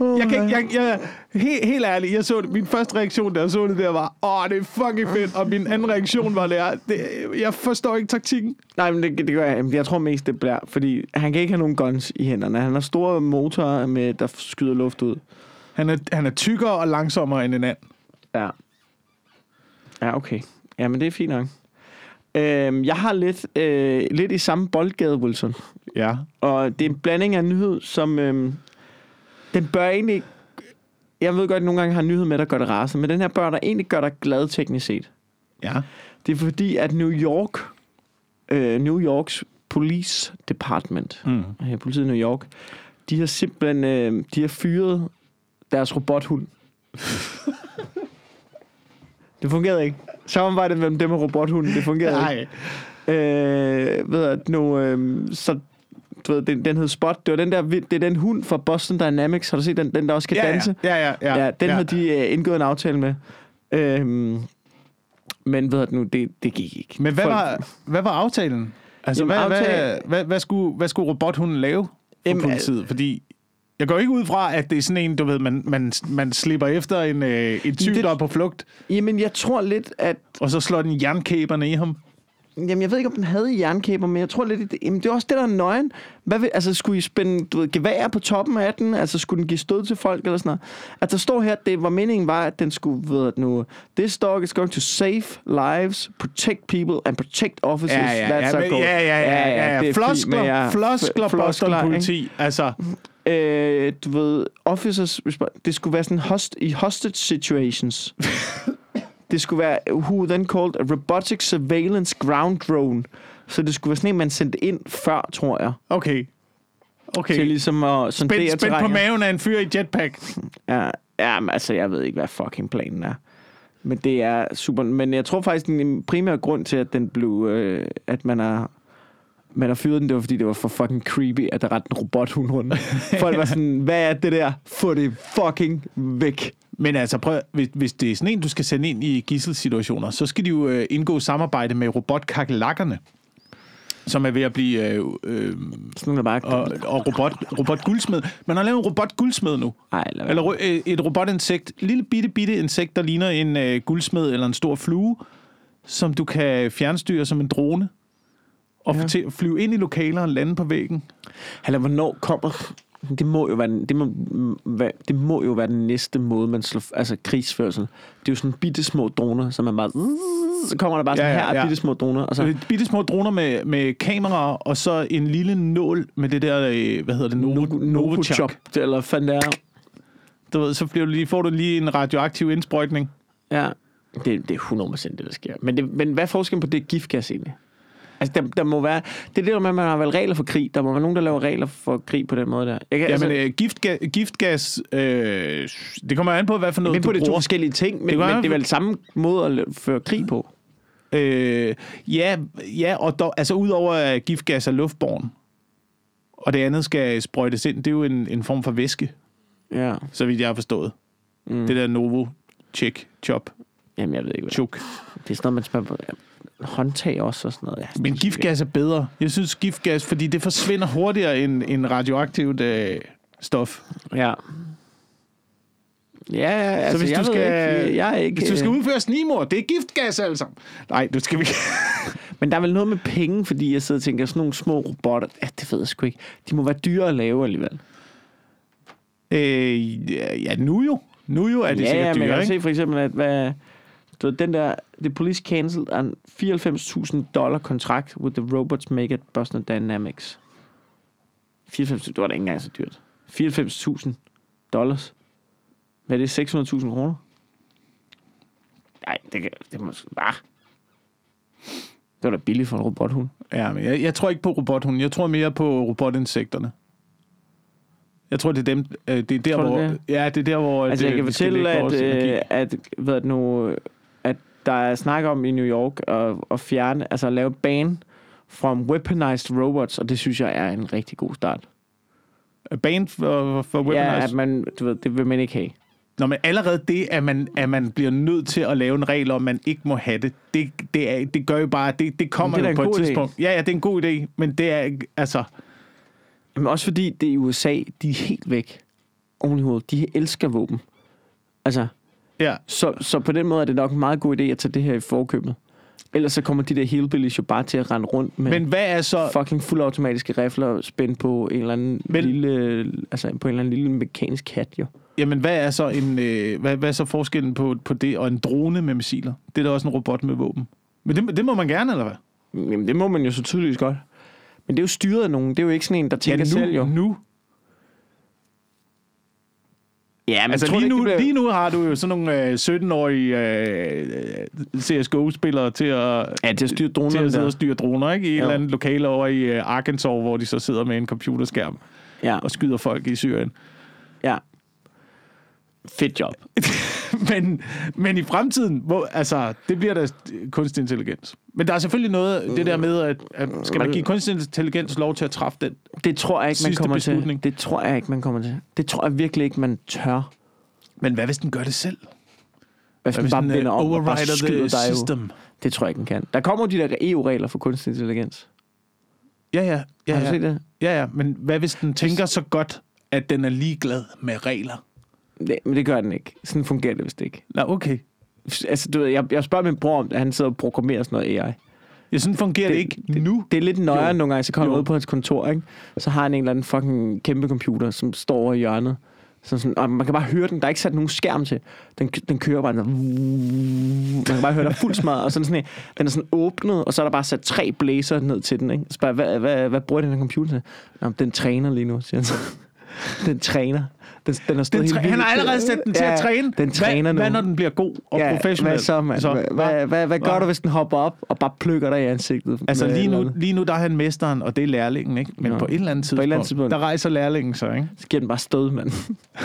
Jeg kan, jeg, jeg, helt, helt ærligt, jeg så det. Min første reaktion, da jeg så det der, var, åh, det er fucking fedt. Og min anden reaktion var, det er, det, jeg forstår ikke taktikken. Nej, men det, det gør jeg. Jeg tror mest, det bliver, fordi han kan ikke have nogen guns i hænderne. Han har store motorer, med, der skyder luft ud. Han er, han er tykkere og langsommere end en and. Ja. Ja, okay. Ja, men det er fint nok. Øhm, jeg har lidt, øh, lidt i samme boldgade, Wilson. Ja. Og det er en blanding af nyhed, som... Øhm, den bør egentlig... Jeg ved godt, at nogle gange har en nyhed med, der gør det rasende, men den her bør der egentlig gør dig glad teknisk set. Ja. Det er fordi, at New York, øh, New Yorks Police Department, Mm. øh, politiet i New York, de har simpelthen øh, de har fyret deres robothund. det fungerede ikke. Samarbejdet mellem dem og robothunden, det fungerede ikke. Nej. Øh, ved jeg, nu, øh, så du ved, den, den hed Spot. Det var den der, det er den hund fra Boston Dynamics. Har du set den, den der også kan Ja, danse? ja, ja, ja. Ja, den ja. havde de øh, indgået en aftale med. Øhm, men ved du nu, det, det gik ikke. Men hvad Folk- var, hvad var aftalen? Altså, Jamen, hvad, hvad, aftale- hvad, hvad, skulle, hvad skulle robothunden lave for Jamen, politiet? Fordi jeg går ikke ud fra, at det er sådan en, du ved, man, man, man slipper efter en, øh, en tyv, der er på flugt, Jamen, jeg tror lidt, at... og så slår den jernkæberne i ham. Jamen, jeg ved ikke, om den havde jernkæber, men jeg tror lidt... at- Jamen, det er også det, der er nøgen. Hvad vil, altså, skulle I spænde du ved, gevær på toppen af den? Altså, skulle den give stød til folk eller sådan noget? At der står her, det var meningen var, at den skulle, ved at nu... This dog is going to save lives, protect people and protect officers. That's our men, ja, ja, ja, ja, det ja. er fint, Floskler, men jeg- floskler, floskler, ikke? politi. Altså, øh, du ved, officers, det skulle være sådan host, i hostage situations. det skulle være, who then called a robotic surveillance ground drone. Så det skulle være sådan en, man sendte ind før, tror jeg. okay. Til Okay. ligesom at sondere Spænd, spænd på maven af en fyr i jetpack. Ja, ja, men altså, jeg ved ikke, hvad fucking planen er. Men det er super. Men jeg tror faktisk, den primære grund til, at den blev, øh, at man har man har fyret den, det var fordi, det var for fucking creepy, at der rendte en robothund rundt. Folk var sådan, hvad er det der? Få det fucking væk. Men altså, prøv, hvis, hvis det er sådan en, du skal sende ind i gisselsituationer, så skal de jo øh, indgå samarbejde med robotkakelakkerne, som er ved at blive... Øh, øh, Sådan bare... og, og robot, robotguldsmed. Man har lavet en robotguldsmed nu. Ej, lad. Eller øh, et robotinsekt. Lille bitte, bitte insekt, der ligner en øh, guldsmed eller en stor flue, som du kan fjernstyre som en drone. Og Ja. til at flyve ind i lokaler og lande på væggen. Eller hvornår kommer... Det må jo være, den- det må, det må jo være den næste måde, man slår... Altså krigsførsel. Det er jo sådan bitte små droner, som man bare... Så kommer der bare sådan Ja, ja, ja, her bitte små droner, og så... Så bitte små droner med, med kameraer, og så en lille nål med det der, øh, hvad hedder det, Novo, Novochok. Det, eller fanden det er. Du ved, så bliver du lige, får du lige en radioaktiv indsprøjtning. Ja, det, det er 100% det, der sker. Men, det, men hvad er forskellen på det giftgas egentlig? Altså, der, der må være... Det er det der med, at man har vel regler for krig. Der må være nogen, der laver regler for krig på den måde der. Jeg, kan- Jamen, altså, øh, giftgas, giftgas øh, det kommer an på, hvad for noget er på, du det er to bruger. forskellige ting, men Det men være- det er vel samme måde at føre krig på. Øh, ja, ja, og dog, altså udover giftgas er luftborn, og det andet skal sprøjtes ind, det er jo en, en form for væske, Ja. så vidt jeg har forstået. Mm. Det der Novo Check Chop Jamen, jeg ved ikke, hvad Chuk. det er. sådan noget, man spørger på. Håndtag også og sådan noget. Ja, Men giftgas er bedre. Jeg synes giftgas, fordi det forsvinder hurtigere end, end radioaktivt øh, stof. Ja. Ja, ja, altså, hvis jeg du skal- ikke, jeg er ikke... Hvis du skal øh, udføre snimor, det er giftgas sammen. Nej, du skal vi Men der er vel noget med penge, fordi jeg sidder og tænker, sådan nogle små robotter, ja, det ved jeg sgu ikke. De må være dyre at lave alligevel. øh, ja, nu jo. Nu jo er det ja, sikkert ja, men jeg dyre, kan se for eksempel, at hvad, du ved, den der, the police cancelled en 94.000 dollar kontrakt with the robots make at Boston Dynamics. 94, det var da ikke engang så dyrt. 94.000 dollars. Hvad er det, 600.000 kroner? Nej, det, kan, det må bare. Det var da billigt for en robothund. Ja, men jeg, jeg tror ikke på robothunden. Jeg tror mere på robotinsekterne. Jeg tror, det er dem. Øh, det er der, Tror hvor... det? Ja, det er der, hvor... Altså, det, jeg kan vi skal fortælle, at, øh, at, hvad er det nu, der er snak om i New York at, at fjerne, altså at lave ban from weaponized robots, og det synes jeg er en rigtig god start. Bane for, for Ja, weaponized. at man, du ved, det vil man ikke have. Nå, men allerede det, at man, at man bliver nødt til at lave en regel om, man ikke må have det, det, det, er, det gør jo bare, det, det kommer det jo på et god idé. tidspunkt. Ja, ja, det er en god idé, men det er altså... Men også fordi det i USA, de er helt væk oven i hovedet. De elsker våben. Altså, Ja, så, så på den måde er det nok en meget god idé at tage det her i forkøbet. Ellers så kommer de der hillbillies jo bare til at rende rundt med men hvad er så... fucking fuldautomatiske rifler spændt på en eller anden Men- lille, altså på en eller anden lille mekanisk hat, jo. Jamen, hvad er så en, øh, hvad, hvad er så forskellen på, på det og en drone med missiler? Det er da også en robot med våben. Men det, det må man gerne, eller hvad? Jamen, det må man jo så tydeligvis godt. Men det er jo styret af nogen. Det er jo ikke sådan en, der tænker nu, selv, jo. nu. Ja, men Altså tror lige nu, bliver- lige nu har du jo sådan nogle øh, 17-årige øh, CSGO-spillere til at, Ja, til at styre til dronerne at sidde der. og styre droner, ikke? I et Jo. eller andet lokale over i øh, Arkansas, hvor de så sidder med en computerskærm Ja, og skyder folk i Syrien. ja. Fedt job. men, men i fremtiden, hvor, altså, det bliver da kunstig intelligens. Men der er selvfølgelig noget, det der med, at, at skal man give kunstig intelligens lov til at træffe den? Det tror jeg ikke, man kommer beslutning. til. Det tror jeg ikke, man kommer til. Det tror jeg virkelig ikke, man tør. Men hvad hvis den gør det selv? Hvis Hvad man hvis bare den øh, binder om og bare skyder dig jo. system? Det tror jeg ikke, den kan. Der kommer jo de der EU-regler for kunstig intelligens. Ja, ja. ja, Har du ja. set det? Ja, ja, men hvad hvis den tænker så godt, at den er ligeglad med regler? Det? Men det gør den ikke. Sådan fungerer det vist ikke. Nå, okay. Altså, du ved, jeg, jeg spørger min bror om det. Han sidder og programmerer sådan noget AI. Ja, sådan fungerer det, det ikke nu. Det er lidt nøjere Jo. nogle gange, så kommer jeg ud på hans kontor, ikke? Så har han en eller anden fucking kæmpe computer, som står over i hjørnet. Så sådan, og man kan bare høre den. Der er ikke sat nogen skærm til. Den, den kører bare sådan, man kan bare høre, der er fuld smadret. Og sådan sådan, en- den er sådan åbnet, og så er der bare sat tre blæser ned til den. Ikke? Så bare, hvad, hvad, hvad bruger den her computer til? Nå, den træner lige nu, siger han så. Den træner. Den, den, er stået Den helt træ- han vildt- har allerede sat den til at træne. Den træner hvad, nu. Hvad når den bliver god og ja, professionel? Hvad så, mand? Så, hvad, hvad, hvad, hvad gør Hva? du, hvis den hopper op og bare plukker dig i ansigtet? Altså lige nu, lige nu, der er han mesteren, og det er lærlingen, ikke? Men Nå. på et eller andet tidspunkt, På et eller andet tidspunkt. der rejser lærlingen så, ikke? Så giver den bare stød, mand.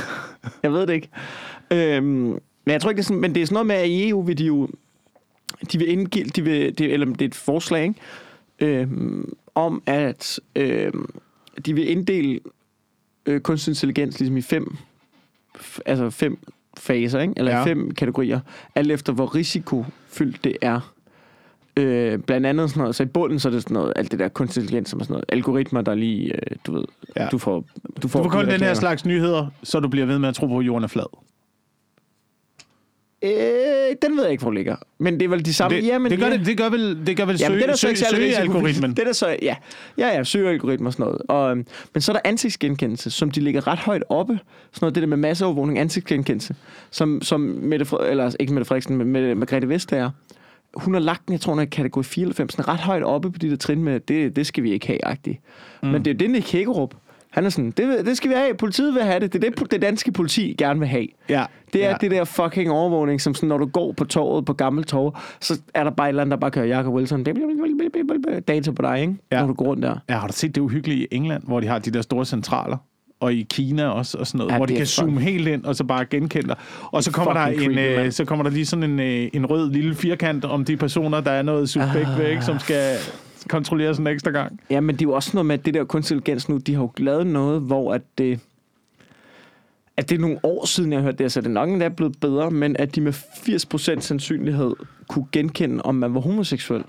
jeg ved det ikke. Øhm, men jeg tror ikke, det er sådan, men det er sådan noget med, at i EU vil de jo, de vil indgive, de vil, det, eller det er et forslag, ikke? Øhm, om at øhm, de vil inddele øh, kunstig intelligens ligesom i fem, altså fem faser, ikke? eller Ja. fem kategorier, alt efter hvor risikofyldt det er. Øh, blandt andet sådan noget, så i bunden så er det sådan noget, alt det der kunstig intelligens, som er sådan noget, algoritmer, der lige, øh, du ved, Ja. du får, du får, Du får kun den her slags nyheder, så du bliver ved med at tro på, at jorden er flad. Øh, den ved jeg ikke, hvor ligger. Men det er vel de samme... Det, Jamen, det, gør ja. det, det gør vel, det gør vel søge, det er der så søge, søgealgoritmen. Det er så, ja, ja, ja, søgealgoritmer og sådan noget. Og, øhm, men så er der ansigtsgenkendelse, som de ligger ret højt oppe. Sådan noget, det der med masseovervågning, ansigtsgenkendelse, som, som Mette, Fre- eller ikke Mette Frederiksen, men Mette, Margrethe Vestager, hun har lagt den, jeg tror, hun er i kategori 94, sådan ret højt oppe på de der trin med, det, det skal vi ikke have, agtigt. Mm. Men det er det, Nick Hækkerup. Han er sådan, det, det skal vi have, politiet vil have det, det er det, det danske politi gerne vil have. Ja. Det er ja. det der fucking overvågning, som sådan, når du går på torvet på gammelt torv, så er der bare et eller andet, der bare kører Jacob Wilson. Data på dig, ikke? Ja. Når du går rundt der. Ja, har du set det uhyggelige i England, hvor de har de der store centraler? Og i Kina også, og sådan noget, ja, hvor de kan zoome fucking- helt ind, og så bare genkende dig. Og så kommer, der en, creepy, øh, så kommer der lige sådan en, øh, en rød lille firkant om de personer, der er noget suspekt Ah. ved, ikke, som skal kontrolleres en ekstra gang. Ja, men det er jo også noget med, at det der kunstig intelligens nu, de har jo lavet noget, hvor at det, at det er nogle år siden, jeg har hørt det, så det er nok endda blevet bedre, men at de med 80% sandsynlighed kunne genkende, om man var homoseksuel.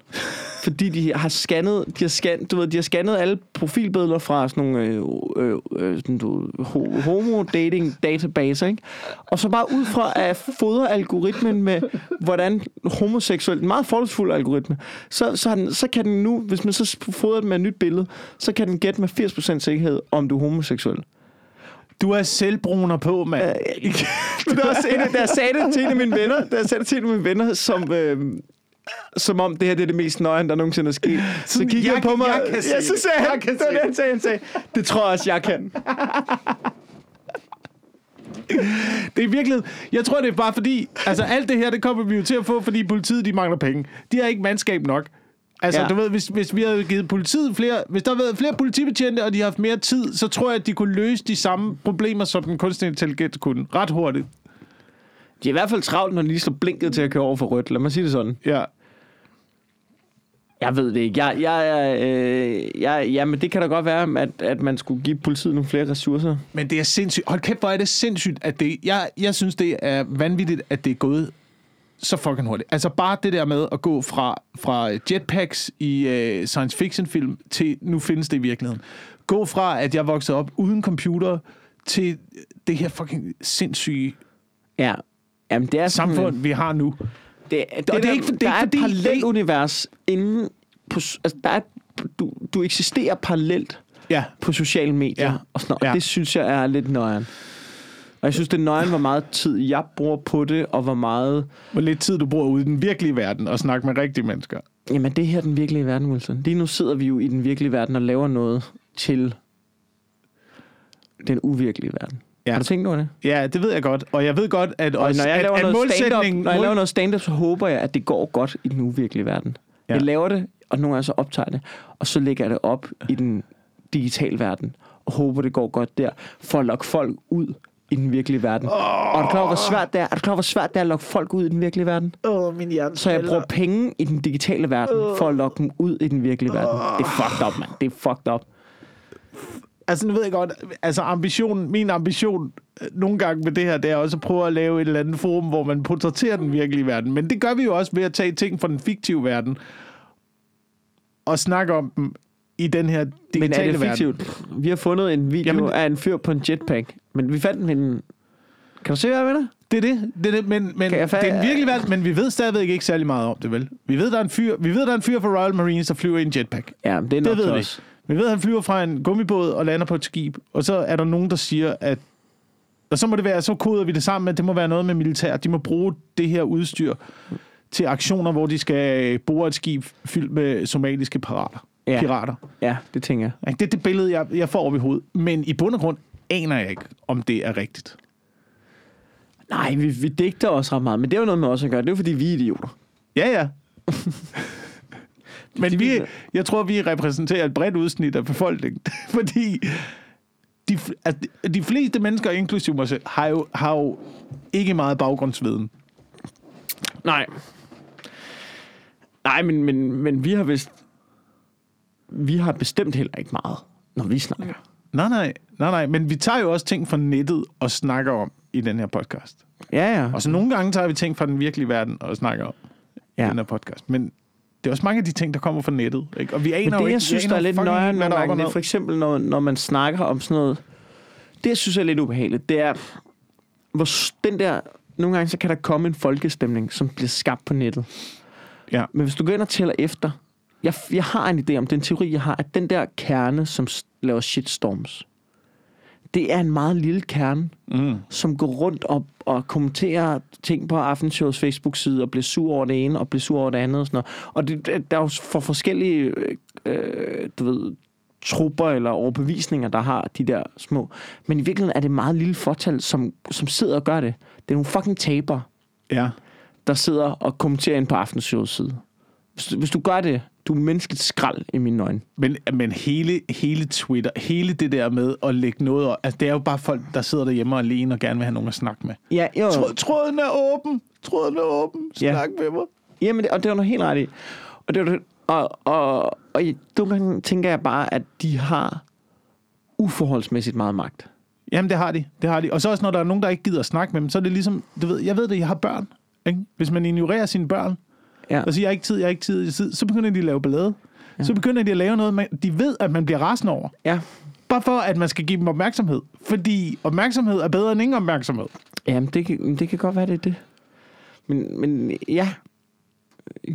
Fordi de har scannet, de har scannet, du ved, de har scannet alle profilbilleder fra sådan nogle øh, øh, øh, sådan, du, ho- homo-dating databaser, ikke? Og så bare ud fra at fodre algoritmen med, hvordan homoseksuel, en meget forholdsfuld algoritme, så, så, den, så kan den nu, hvis man så fodrer den med et nyt billede, så kan den gætte med 80% sikkerhed, om du er homoseksuel. Du er selvbruner på, mand. Men det er også en af, da jeg sagde det til en af mine venner, da jeg sagde det til en af mine venner, som, øh, som om det her det er det mest nøjere, der nogensinde er sket. Så kiggede jeg jeg på mig, jeg kan ja, så sagde Jeg han, kan det var det, han sagde, han sagde, det tror jeg også, jeg kan. Det er virkelig... Jeg tror, det er bare fordi... Altså, alt det her, det kommer vi jo til at få, fordi politiet, de mangler penge. De har ikke mandskab nok. Altså, ja. Du ved, hvis, hvis vi havde givet politiet flere... Hvis der havde været flere politibetjente, og de havde haft mere tid, så tror jeg, at de kunne løse de samme problemer, som den kunstige intelligens kunne. Ret hurtigt. De er i hvert fald travlt, når de lige slår blinket til at køre over for rødt. Lad mig sige det sådan. Ja. Jeg ved det ikke. Jeg, jeg, øh, jeg, jamen, det kan da godt være, at, at man skulle give politiet nogle flere ressourcer. Men det er sindssygt. Hold kæft, hvor er det sindssygt, at det... Jeg, jeg synes, det er vanvittigt, at det er gået så fucking hurtigt. Altså bare det der med at gå fra, fra jetpacks i øh, science fiction film til nu findes det i virkeligheden. Gå fra, at jeg voksede op uden computer, til det her fucking sindssyge Ja. Jamen, det er sådan, samfund, vi har nu. Det, det, det er det er ikke- ikke, det er der er ikke et parallelt univers inden på, altså, der er, du, du eksisterer parallelt Ja. på sociale medier Ja. og sådan noget. Ja. Ja. Det synes jeg er lidt nøjeren. Og jeg synes, det er nøjeren, hvor meget tid jeg bruger på det, og hvor meget... Hvor lidt tid du bruger ude i den virkelige verden og snakke med rigtige mennesker. Jamen, det her er den virkelige verden, Wilson. Lige nu sidder vi jo i den virkelige verden og laver noget til den uvirkelige verden. Ja. Har du tænkt over det? Ja, det ved jeg godt. Og jeg ved godt, at, Og også, når jeg at, laver at noget målsætningen... når jeg laver noget stand-up, så håber jeg, at det går godt i den uvirkelige verden. Ja. Jeg laver det, og nogle gange så optager det, og så lægger jeg det op i den digitale verden, og håber, det går godt der, for at lokke folk ud i den virkelige verden. Oh. Og er du klar over, hvor svært det er? Er du klar over, hvor svært det er at lokke folk ud i den virkelige verden? Åh, min hjerne Så jeg bruger penge i den digitale verden, for at lokke dem ud i den virkelige verden. Det er fucked up, mand. Det er fucked up. Altså, nu ved jeg godt, altså ambition, min ambition øh, nogle gange med det her, det er også at prøve at lave et eller andet forum, hvor man portrætterer den virkelige verden. Men det gør vi jo også ved at tage ting fra den fiktive verden og snakke om dem i den her digitale Men er det verden. fiktivt? Vi har fundet en video Jamen- af en fyr på en jetpack, men vi fandt en... Kan du se, hvad jeg mener? Det er det. det, er det. Men, men det er den virkelige verden, men vi ved stadigvæk ikke særlig meget om det, vel? Vi ved, der er en fyr, vi ved, der er en fyr fra Royal Marines, der flyver i en jetpack. Ja, det er Det nok ved så vi. også. Vi ved, at han flyver fra en gummibåd og lander på et skib, og så er der nogen, der siger, at og så må det være, så koder vi det sammen med, det må være noget med militær. De må bruge det her udstyr til aktioner, hvor de skal bore et skib fyldt med somaliske pirater. Ja. pirater. Ja, det tænker jeg. Det er det billede, jeg, jeg får op i hovedet. Men i bund og grund aner jeg ikke, om det er rigtigt. Nej, vi, vi digter også ret meget, men det er jo noget med os at gøre. Det er jo, fordi vi er idioter. Ja, ja. Men vi- jeg tror, vi repræsenterer et bredt udsnit af befolkningen. Fordi de, altså, de fleste mennesker, inklusive mig selv, har jo, har jo ikke meget baggrundsviden. Nej. Nej, men, men, men vi har vist... Vi har bestemt heller ikke meget, når vi snakker. Nej, nej, nej, nej. Men vi tager jo også ting fra nettet og snakker om i den her podcast. Ja, ja. Og så nogle gange tager vi ting fra den virkelige verden og snakker om ja. i den her podcast. Men det er også mange af de ting, der kommer fra nettet. Ikke? Og vi aner Men jo det, ikke, jeg synes, der er lidt nøjere nogle gange, det er for eksempel, når, når man snakker om sådan noget... Det, jeg synes er lidt ubehageligt, det er, hvor den der... nogle gange så kan der komme en folkestemning, som bliver skabt på nettet. Ja. Men hvis du går ind og tæller efter, jeg, jeg har en idé om den teori, jeg har, at den der kerne, som laver shitstorms, det er en meget lille kerne, Mm. som går rundt og, og kommenterer ting på Aftenshows Facebook-side, og bliver sur over det ene, og bliver sur over det andet, og sådan noget. Og det, det- der er jo for forskellige, øh, øh, du ved, trupper eller overbevisninger, der har de der små. Men i virkeligheden er det meget lille fortal, som, som sidder og gør det. Det er nogle fucking taber, Ja. der sidder og kommenterer ind på Aftenshows side. Hvis, du- hvis du gør det, du er menneskeligt skrald i mine øjne. Men, men hele, hele Twitter, hele det der med at lægge noget... over- Altså, det er jo bare folk, der sidder derhjemme og alene og gerne vil have nogen at snakke med. Ja, jo. Tråd, tråden er åben. Tråden er åben. Ja. Snak med mig. Jamen, det, og det var noget helt ret i. Og, det var, og, og, og nogle gange tænker jeg bare, at de har uforholdsmæssigt meget magt. Jamen, det har de. Det har de. Og så også, når der er nogen, der ikke gider at snakke med dem, så er det ligesom... Du ved, jeg ved det, jeg har børn. Ikke? Hvis man ignorerer sine børn, Ja. og siger, jeg har ikke tid, jeg har ikke tid, jeg har tid, så begynder de at lave ballade. Ja. Så begynder de at lave noget, man, de ved, at man bliver rasende over. Ja. Bare for, at man skal give dem opmærksomhed. Fordi opmærksomhed er bedre end ingen opmærksomhed. Jamen, det kan, det kan godt være, det er det. Men, men ja.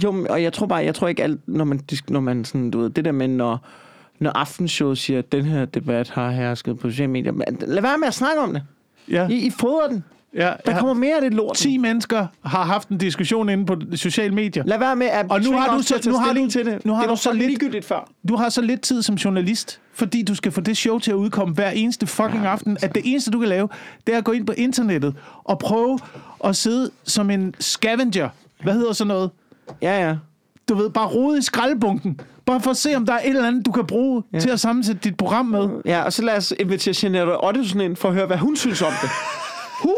Jo, og jeg tror bare, jeg tror ikke alt, når man, når man sådan, du ved, det der med, når, når Aftenshow siger, at den her debat har hersket på sociale medier, lad være med at snakke om det. Ja. I, I fodrer den. Ja, Der ja. kommer mere af det lort. 10 mennesker har haft en diskussion inde på sociale medier. Lad være med at Og nu har du så- nu har du- til det. nu har det du så så lidt- før. Du har så lidt tid som journalist, fordi du skal få det show til at udkomme hver eneste fucking aften, at det eneste, du kan lave, det er at gå ind på internettet og prøve at sidde som en scavenger. Hvad hedder sådan noget? Ja, ja. Du ved, bare rode i skraldebunken. Bare for at se, om der er et eller andet, du kan bruge ja. til at sammensætte dit program med. Ja, og så lad os invitere Jeanette Ottesen ind for at høre, hvad hun synes om det. Who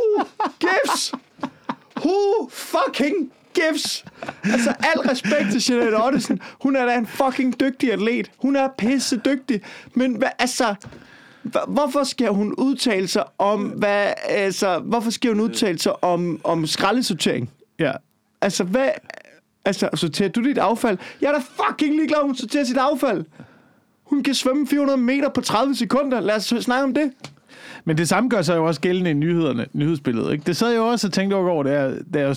gives? Who fucking gives? Altså, al respekt til Jeanette Ottesen. Hun er da en fucking dygtig atlet. Hun er pisse dygtig. Men hvad, altså... Hvorfor skal hun udtale sig om, hvad, altså, hvorfor skal hun udtale sig om, om skraldesortering? Ja. Altså, hvad, altså, sorterer du dit affald? Jeg er da fucking ligeglad, hun sorterer sit affald. Hun kan svømme 400 meter på 30 sekunder. Lad os snakke om det. Men det samme gør sig jo også gældende i nyhederne, nyhedsbilledet. Ikke? Det sad jeg jo også og tænkte over, da jeg, da jeg,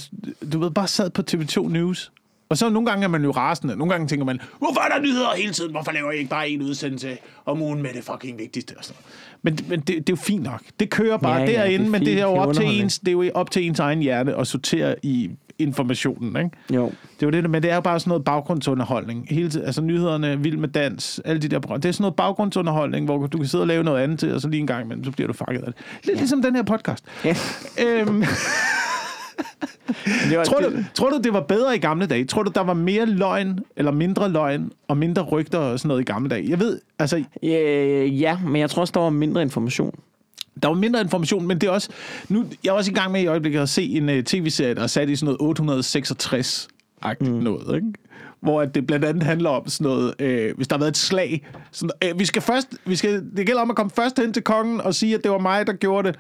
du ved, bare sad på TV2 News. Og så nogle gange er man jo rasende. Nogle gange tænker man, hvorfor er der nyheder hele tiden? Hvorfor laver I ikke bare en udsendelse om ugen med det fucking vigtigste? Og sådan. Men, men det, det, er jo fint nok. Det kører bare Ja, ja, ja, derinde, det men det er jo op til, ens, det er jo op til ens egen hjerne at sortere i informationen. Ikke? Jo. Det er jo det, men det er jo bare sådan noget baggrundsunderholdning. Hele tiden, altså nyhederne, vild med dans, alle de der Det er sådan noget baggrundsunderholdning, hvor du kan sidde og lave noget andet til, og så lige en gang imellem, så bliver du fanget af det. Lidt ja. ligesom den her podcast. Ja. Øhm, Det var, tror, du, tror du, det var bedre i gamle dage? Tror du, der var mere løgn, eller mindre løgn, og mindre rygter og sådan noget i gamle dage? Jeg ved, altså, ja, ja, men jeg tror også, der var mindre information. Der var mindre information, men det er også... Nu, jeg er også i gang med i øjeblikket at se en uh, tv-serie, der er sat i sådan noget 866-agtigt mm. noget, ikke? Hvor at det blandt andet handler om sådan noget, øh, hvis der har været et slag. Sådan, øh, vi skal først, vi skal, det gælder om at komme først hen til kongen og sige, at det var mig, der gjorde det,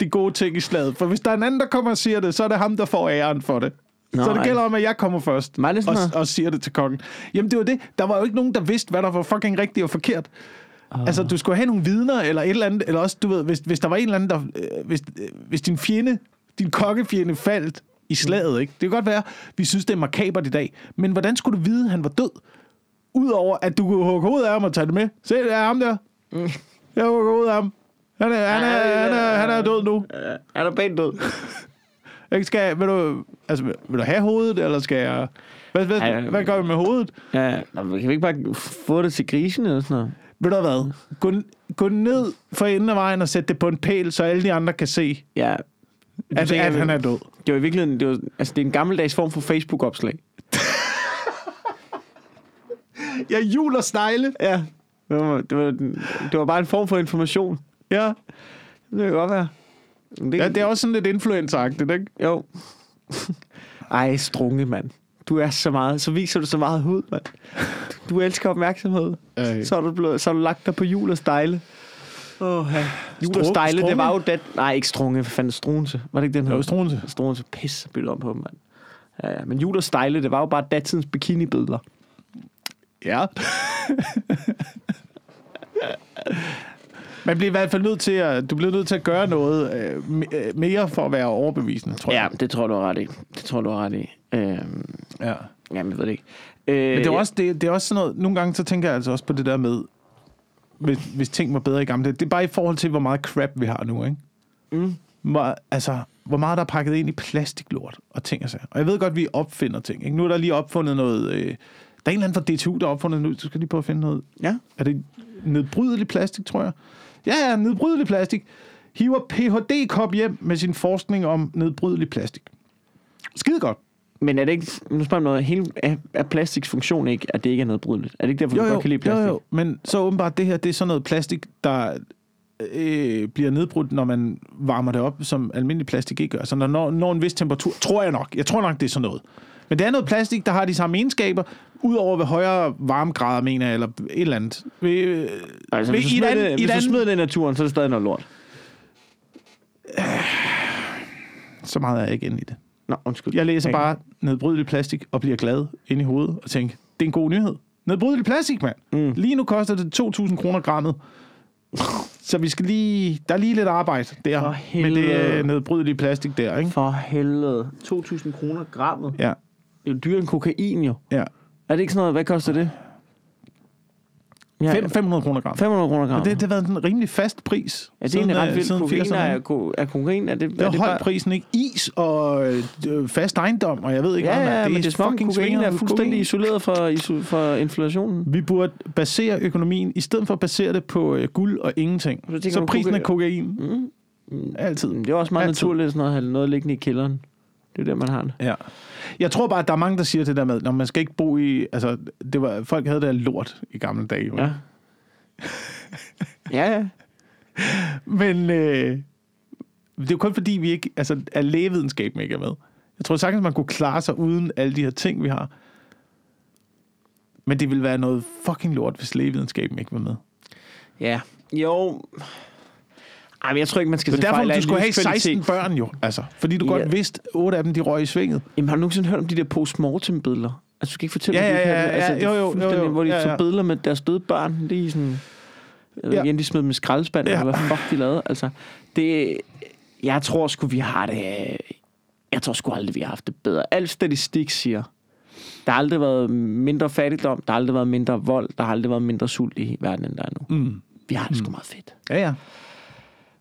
de gode ting i slaget. For hvis der er en anden, der kommer og siger det, så er det ham, der får æren for det. Nå, så det gælder om, at jeg kommer først det og, og siger det til kongen. Jamen, det var det. Der var jo ikke nogen, der vidste, hvad der var fucking rigtigt og forkert. Ah. Altså, du skulle have nogle vidner, eller et eller andet, eller også, du ved, hvis, hvis der var en eller anden, der, øh, hvis, øh, hvis din fjende, din kokkefjende faldt i slaget, ikke? Det kan godt være, vi synes, det er makabert i dag, men hvordan skulle du vide, at han var død? Udover, at du kunne hugge hovedet af ham og tage det med. Se, det er ham der. Jeg hugger hovedet af ham. Han er, han er, han er, han er død nu. Er der pænt død? Ikke skal, vil, du, altså, vil du have hovedet, eller skal jeg... Hvad, hvad, Ej, hvad gør vi med hovedet? Ja, kan vi ikke bare få det til grisen eller sådan noget? Ved du hvad? Gå, gå ned for enden af vejen og sæt det på en pæl, så alle de andre kan se, Ja. at, tænker, at han er død. Det var i virkeligheden, det, var, altså, det er en gammeldags form for Facebook-opslag. Ja, jul og stejle. Ja. Det var, det, var, det var bare en form for information. Ja. Det kan godt være. Men Det, ja, det er også sådan lidt influenceragtigt, ikke? Jo. Ej, strunge, mand. Du er så meget, så viser du så meget hud, mand. Du, du elsker opmærksomhed. Ej. Så er du, blevet, så er du lagt dig på jul og stejle. Åh, ja. Jul og stejle, det var jo det... Nej, ikke strunge, hvad fanden, strunse. Var det ikke den her? var Struense. Struense, pisse billeder om på dem, mand. Ja, ja. Men jul og stejle, det var jo bare datidens bikini-billeder. Ja. Man bliver i hvert fald nødt til at, du bliver nødt til at gøre noget øh, øh, mere for at være overbevisende, tror Ja, jeg. det tror du har ret i. Det tror du har ret i. Øhm, Ja. jamen, jeg ved det ikke. Øh, Men det er, også, det, det er også sådan noget, nogle gange så tænker jeg altså også på det der med, hvis, hvis ting var bedre i gamle dage. Det er bare i forhold til, hvor meget crap vi har nu, ikke? Mm. Hvor, altså, hvor meget der er pakket ind i plastiklort og ting og sager. Og jeg ved godt, at vi opfinder ting. Ikke? Nu er der lige opfundet noget... Øh, der er en eller anden fra DTU, der har opfundet nu. Så skal lige prøve at finde noget. Ja. Er det nedbrydelig plastik, tror jeg? Ja, ja, nedbrydelig plastik. Hiver Ph.D.-kop hjem med sin forskning om nedbrydelig plastik. Skide godt. Men er det ikke, nu spørger jeg noget, hele, er, er plastiks funktion ikke, at det ikke er nedbrydeligt? Er det ikke derfor, Jo, du jo, godt kan lide jo, plastik? jo. Men så åbenbart, det her, det er sådan noget plastik, der øh, bliver nedbrudt, når man varmer det op, som almindelig plastik ikke gør. Så når, når, når en vis temperatur, tror jeg nok. Jeg tror nok, det er sådan noget. Men det er noget plastik, der har de samme egenskaber, udover ved højere varmegrader, mener jeg, eller et eller andet. Ved, øh, Altså, ved- hvis, du smider, det, hvis du smider det i naturen, så er det stadig noget lort. Så meget er jeg ikke inde i det. Nå, undskyld. Jeg læser Okay. bare nedbrydelig plastik og bliver glad ind i hovedet og tænker, det er en god nyhed. Nedbrydelig plastik, mand. Mm. Lige nu koster det 2.000 kroner grammet. Så vi skal lige... Der er lige lidt arbejde der. For med det helvede. øh, nedbrydelige plastik der, ikke? For helvede. 2.000 kroner grammet. Ja, Det er jo dyrere end kokain, jo. ja. Er det ikke sådan noget, hvad koster det? Ja, Fem, 500 kroner gram. 500 kroner Og grammet. det, det har været en rimelig fast pris. er det egentlig øh, ret vildt? siden Kokain 80'erne, er, ko- er kokain, er det, Det er har det holdt bare... prisen, ikke? Is og øh, fast ejendom, og jeg ved ikke Ja, hvad, ja, mand. men det er fucking kokain er svingende fuldstændig kokain. isoleret for, iso- for inflationen. Vi burde basere økonomien, i stedet for at basere det på øh, guld og ingenting. Så Så prisen koka- af kokain. Mm. Altid. Det er også meget Altid. naturligt sådan at have noget liggende i kælderen. Det er der, man har det. Ja. Jeg tror bare, at der er mange, der siger det der med, når man skal ikke bo i... Altså, det var, folk havde det lort i gamle dage. jo. Ja. ja, ja. Men øh, det er kun fordi, vi ikke... Altså, at lægevidenskaben ikke er med. Jeg tror sagtens, man kunne klare sig uden alle de her ting, vi har. Men det ville være noget fucking lort, hvis lægevidenskaben ikke var med. Ja. Jo. Ej, men jeg tror ikke, man skal Så se derfor, du skulle have livskvalitet. 16 børn jo. Altså, fordi du Ja. godt vidste, 8 af dem, de røg i svinget. Jamen, har du nogensinde hørt om de der postmortem-billeder? Altså, du skal ikke fortælle, Ja, ja, det. ja, altså, ja, det er jo, jo, jo, jo. Hvor de Ja, ja. billeder med deres døde. Det er sådan... Ved Ja. ja. de smed dem i skraldespand, Ja. eller hvad fuck de lavede. Altså, det... Jeg tror sgu, vi har det... Jeg tror sgu aldrig, vi har haft det bedre. Al statistik siger, der har aldrig været mindre fattigdom, der har aldrig været mindre vold, der har aldrig været mindre sult i verden, end der er nu. Mm. Vi har det sgu meget fedt. Ja, ja.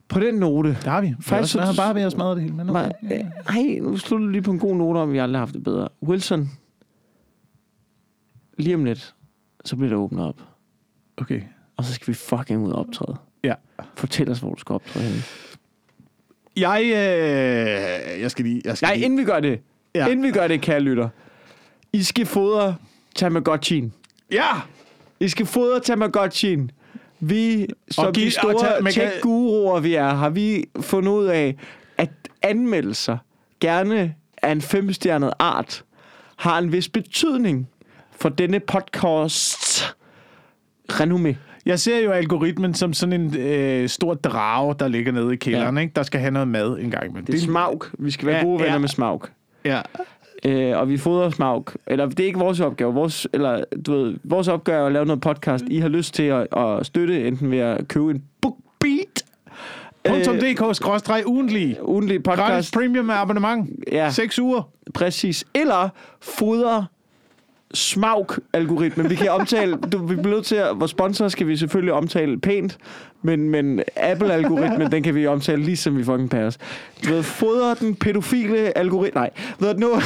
På den note, Det har vi. Faktisk så- bare ved at smadre det hele. Men okay. Nej, Ej, nu slutter du lige på en god note om, vi aldrig har haft det bedre. Wilson, lige om lidt, så bliver det åbnet op. okay. Og så skal vi fucking ud og optræde. Ja. Fortæl os, hvor du skal optræde henne. Jeg, øh, jeg skal lige... Jeg skal Nej, lige... inden vi gør det. Ja. Ja. Inden vi gør det, kære lytter. I skal fodre Tamagotchien. Ja! I skal fodre Tamagotchien. Vi, som give- de store tech-guruer, vi er, har vi fundet ud af, at anmeldelser, gerne af en femstjernet art, har en vis betydning for denne podcast renommé. Jeg ser jo algoritmen som sådan en øh, stor drage, der ligger nede i kælderen, ja. ikke? der skal have noget mad en gang imellem. Det er Smaug. Vi skal være Ja, gode venner ja. med Smaug. Ja. Øh, og vi fodrer Smaug. Eller det er ikke vores opgave. Vores, eller, du ved, vores opgave er at lave noget podcast. I har lyst til at, at støtte, enten ved at købe en BookBeat. .dk ugentlig. ugentlig Gratis podcast. premium abonnement. Ja, 6 uger. præcis. Eller fodre Smaug-algoritmen. Vi kan omtale, du, vi bliver nødt til at, vores sponsor skal vi selvfølgelig omtale pænt, men, men Apple-algoritmen, den kan vi omtale lige som vi fucking passer. Du ved, fodre den pædofile algoritme. Nej, ved nu...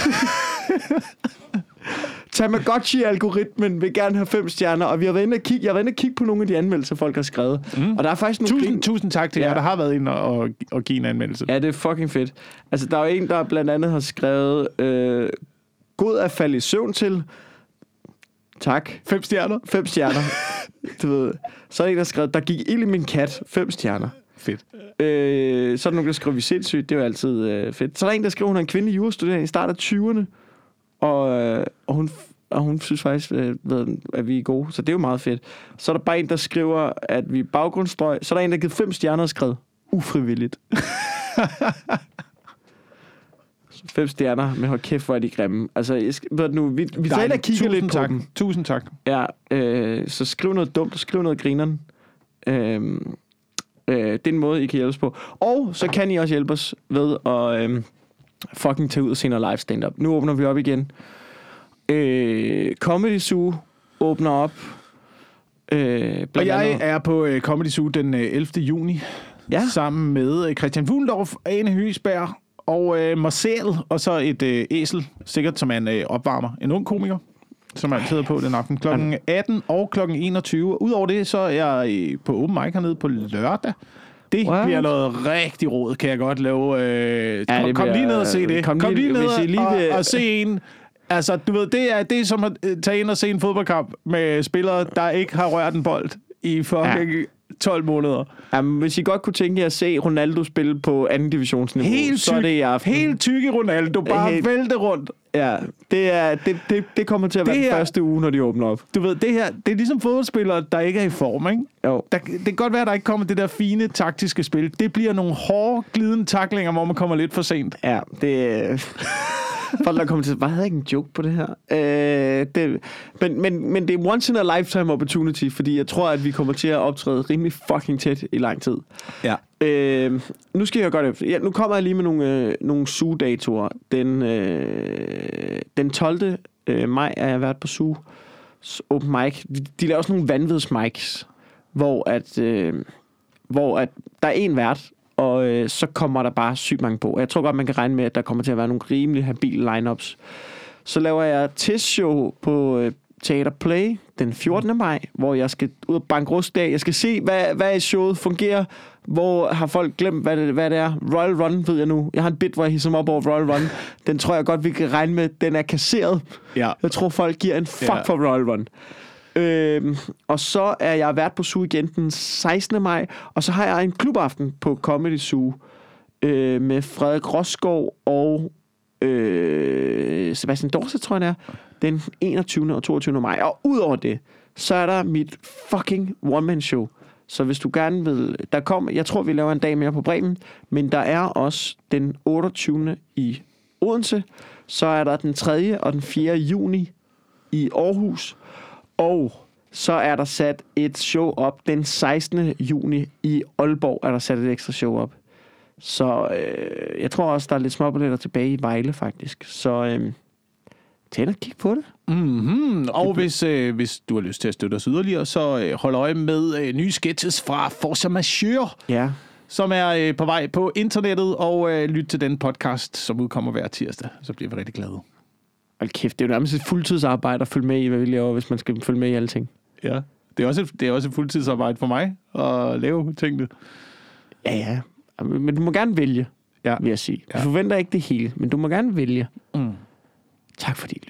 Tamagotchi-algoritmen vil gerne have fem stjerner, og vi har været inde og kigge, jeg har været inde og kigge på nogle af de anmeldelser, folk har skrevet. Mm. Og der er faktisk nogle Tusind, grin- tusind tak til. Ja. jer, der har været inde og, og, og give en anmeldelse. Ja, det er fucking fedt. Altså, der er jo en, der blandt andet har skrevet, øh, god at falde i søvn til. Tak. Fem stjerner. Fem stjerner. du ved. Så er der en, der har skrevet, der gik ild i min kat. Fem stjerner. Fedt. Øh, så er der nogen, der skriver, vi er sindssygt. Det er jo altid øh, fedt. Så er der en, der skriver, hun er en kvinde jurastuderende i start af 20'erne. Og, øh, og, hun, og hun synes faktisk, øh, ved, at vi er gode. Så det er jo meget fedt. Så er der bare en, der skriver, at vi er baggrundsstrøg. Så er der en, der har givet fem stjerner og skrevet, ufrivilligt. fem stjerner, men hold kæft, hvor er de grimme. Altså, jeg skal, ved nu, vi, vi tager ind og kigger lidt på tak. dem. Tusind tak. Ja, øh, så skriv noget dumt, skriv noget grineren. Øh, Øh, det er en måde, I kan hjælpe os på. Og så kan I også hjælpe os ved at øh, fucking tage ud og se noget live stand-up. Nu åbner vi op igen. Øh, Comedy Zoo åbner op. Øh, Og jeg andet- er på øh, Comedy Zoo den øh, 11. juni, Ja. sammen med øh, Christian Fuglendorf, Ane Høsberg og øh, selv, og så et øh, æsel, sikkert som er en øh, opvarmer, en ung komiker, som altid er på den aften, kl. 18 og kl. 21. Udover det, så er jeg øh, på open mic hernede på lørdag. Det What? bliver noget rigtig råd, kan jeg godt love. Øh, Ja, kom, kom lige ned og se det. kom Kom, lige- lige ned lige og, vil- og se en... Altså, du ved, det er, det er som at øh, tage ind og se en fodboldkamp med spillere, der ikke har rørt en bold i fucking ja. 12 måneder. Jamen, hvis I godt kunne tænke jer at se Ronaldo spille på anden divisionsniveau, Helt så er det i aften. Helt tykke Ronaldo, bare Helt- vælte rundt. Ja, det, er, det, det, det kommer til at være Det den her- første uge, når de åbner op. Du ved, det her, det er ligesom fodboldspillere, der ikke er i form, ikke? Jo. Der, det kan godt være, at der ikke kommer det der fine taktiske spil. Det bliver nogle hårde, glidende taklinger, hvor man kommer lidt for sent. Ja, det... Folk, der kommer til at... Var havde ikke en joke på det her? Øh, det, men, men, men det er once in a lifetime opportunity, fordi jeg tror, at vi kommer til at optræde rimelig fucking tæt i lang tid. Ja. Øh, nu skal jeg godt efter. Ja, nu kommer jeg lige med nogle, øh, nogle suge-datoer. Den, øh, den 12. Øh, maj er jeg været på suge. Open mic. De, de laver sådan nogle vanvids mics, hvor at, øh, hvor at der er en vært, og øh, så kommer der bare sygt mange på. Jeg tror godt, man kan regne med, at der kommer til at være nogle rimelig habile lineups. Så laver jeg testshow på øh, Teater Play den 14. maj, hvor jeg skal ud og banke rust af. Jeg skal se, hvad, hvad i showet fungerer. Hvor har folk glemt, hvad det, hvad det er? Royal Run, ved jeg nu. Jeg har en bit, hvor jeg hisser mig op over Royal Run. Den tror jeg godt, vi kan regne med. Den er kasseret. Ja. Jeg tror, folk giver en fuck Ja. ja. for Royal Run. Øhm, og så er jeg vært på Zoo igen den 16. maj, og så har jeg en klubaften på Comedy Zoo øh, med Frederik Rosgaard og øh, Sebastian Dorset, tror jeg er, den 21. og 22. maj. Og udover det, så er der mit fucking one-man-show. Så hvis du gerne vil... Der kom, jeg tror, vi laver en dag mere på Bremen, men der er også den 28. i Odense. Så er der den 3. og den 4. juni i Aarhus. Og så er der sat et show op den 16. juni i Aalborg, er der sat et ekstra show op. Så øh, jeg tror også, der er lidt småbilletter tilbage i Vejle, faktisk. Så øh, tag og kig på det. Mm-hmm. Og hvis, øh, hvis du har lyst til at støtte os yderligere, så øh, hold øje med øh, nye sketches fra Forza Majeure, Ja. som er øh, på vej på internettet, og øh, lyt til den podcast, som udkommer hver tirsdag. Så bliver vi rigtig glade. Hold kæft, det er jo nærmest et fuldtidsarbejde at følge med i, hvad vi laver, hvis man skal følge med i alle ting. Ja. Det er også et, det er også et fuldtidsarbejde for mig at lave tingene. Ja, ja. Men du må gerne vælge, Ja. vil jeg sige. Vi Ja. forventer ikke det hele, men du må gerne vælge. Mm. Tak fordi I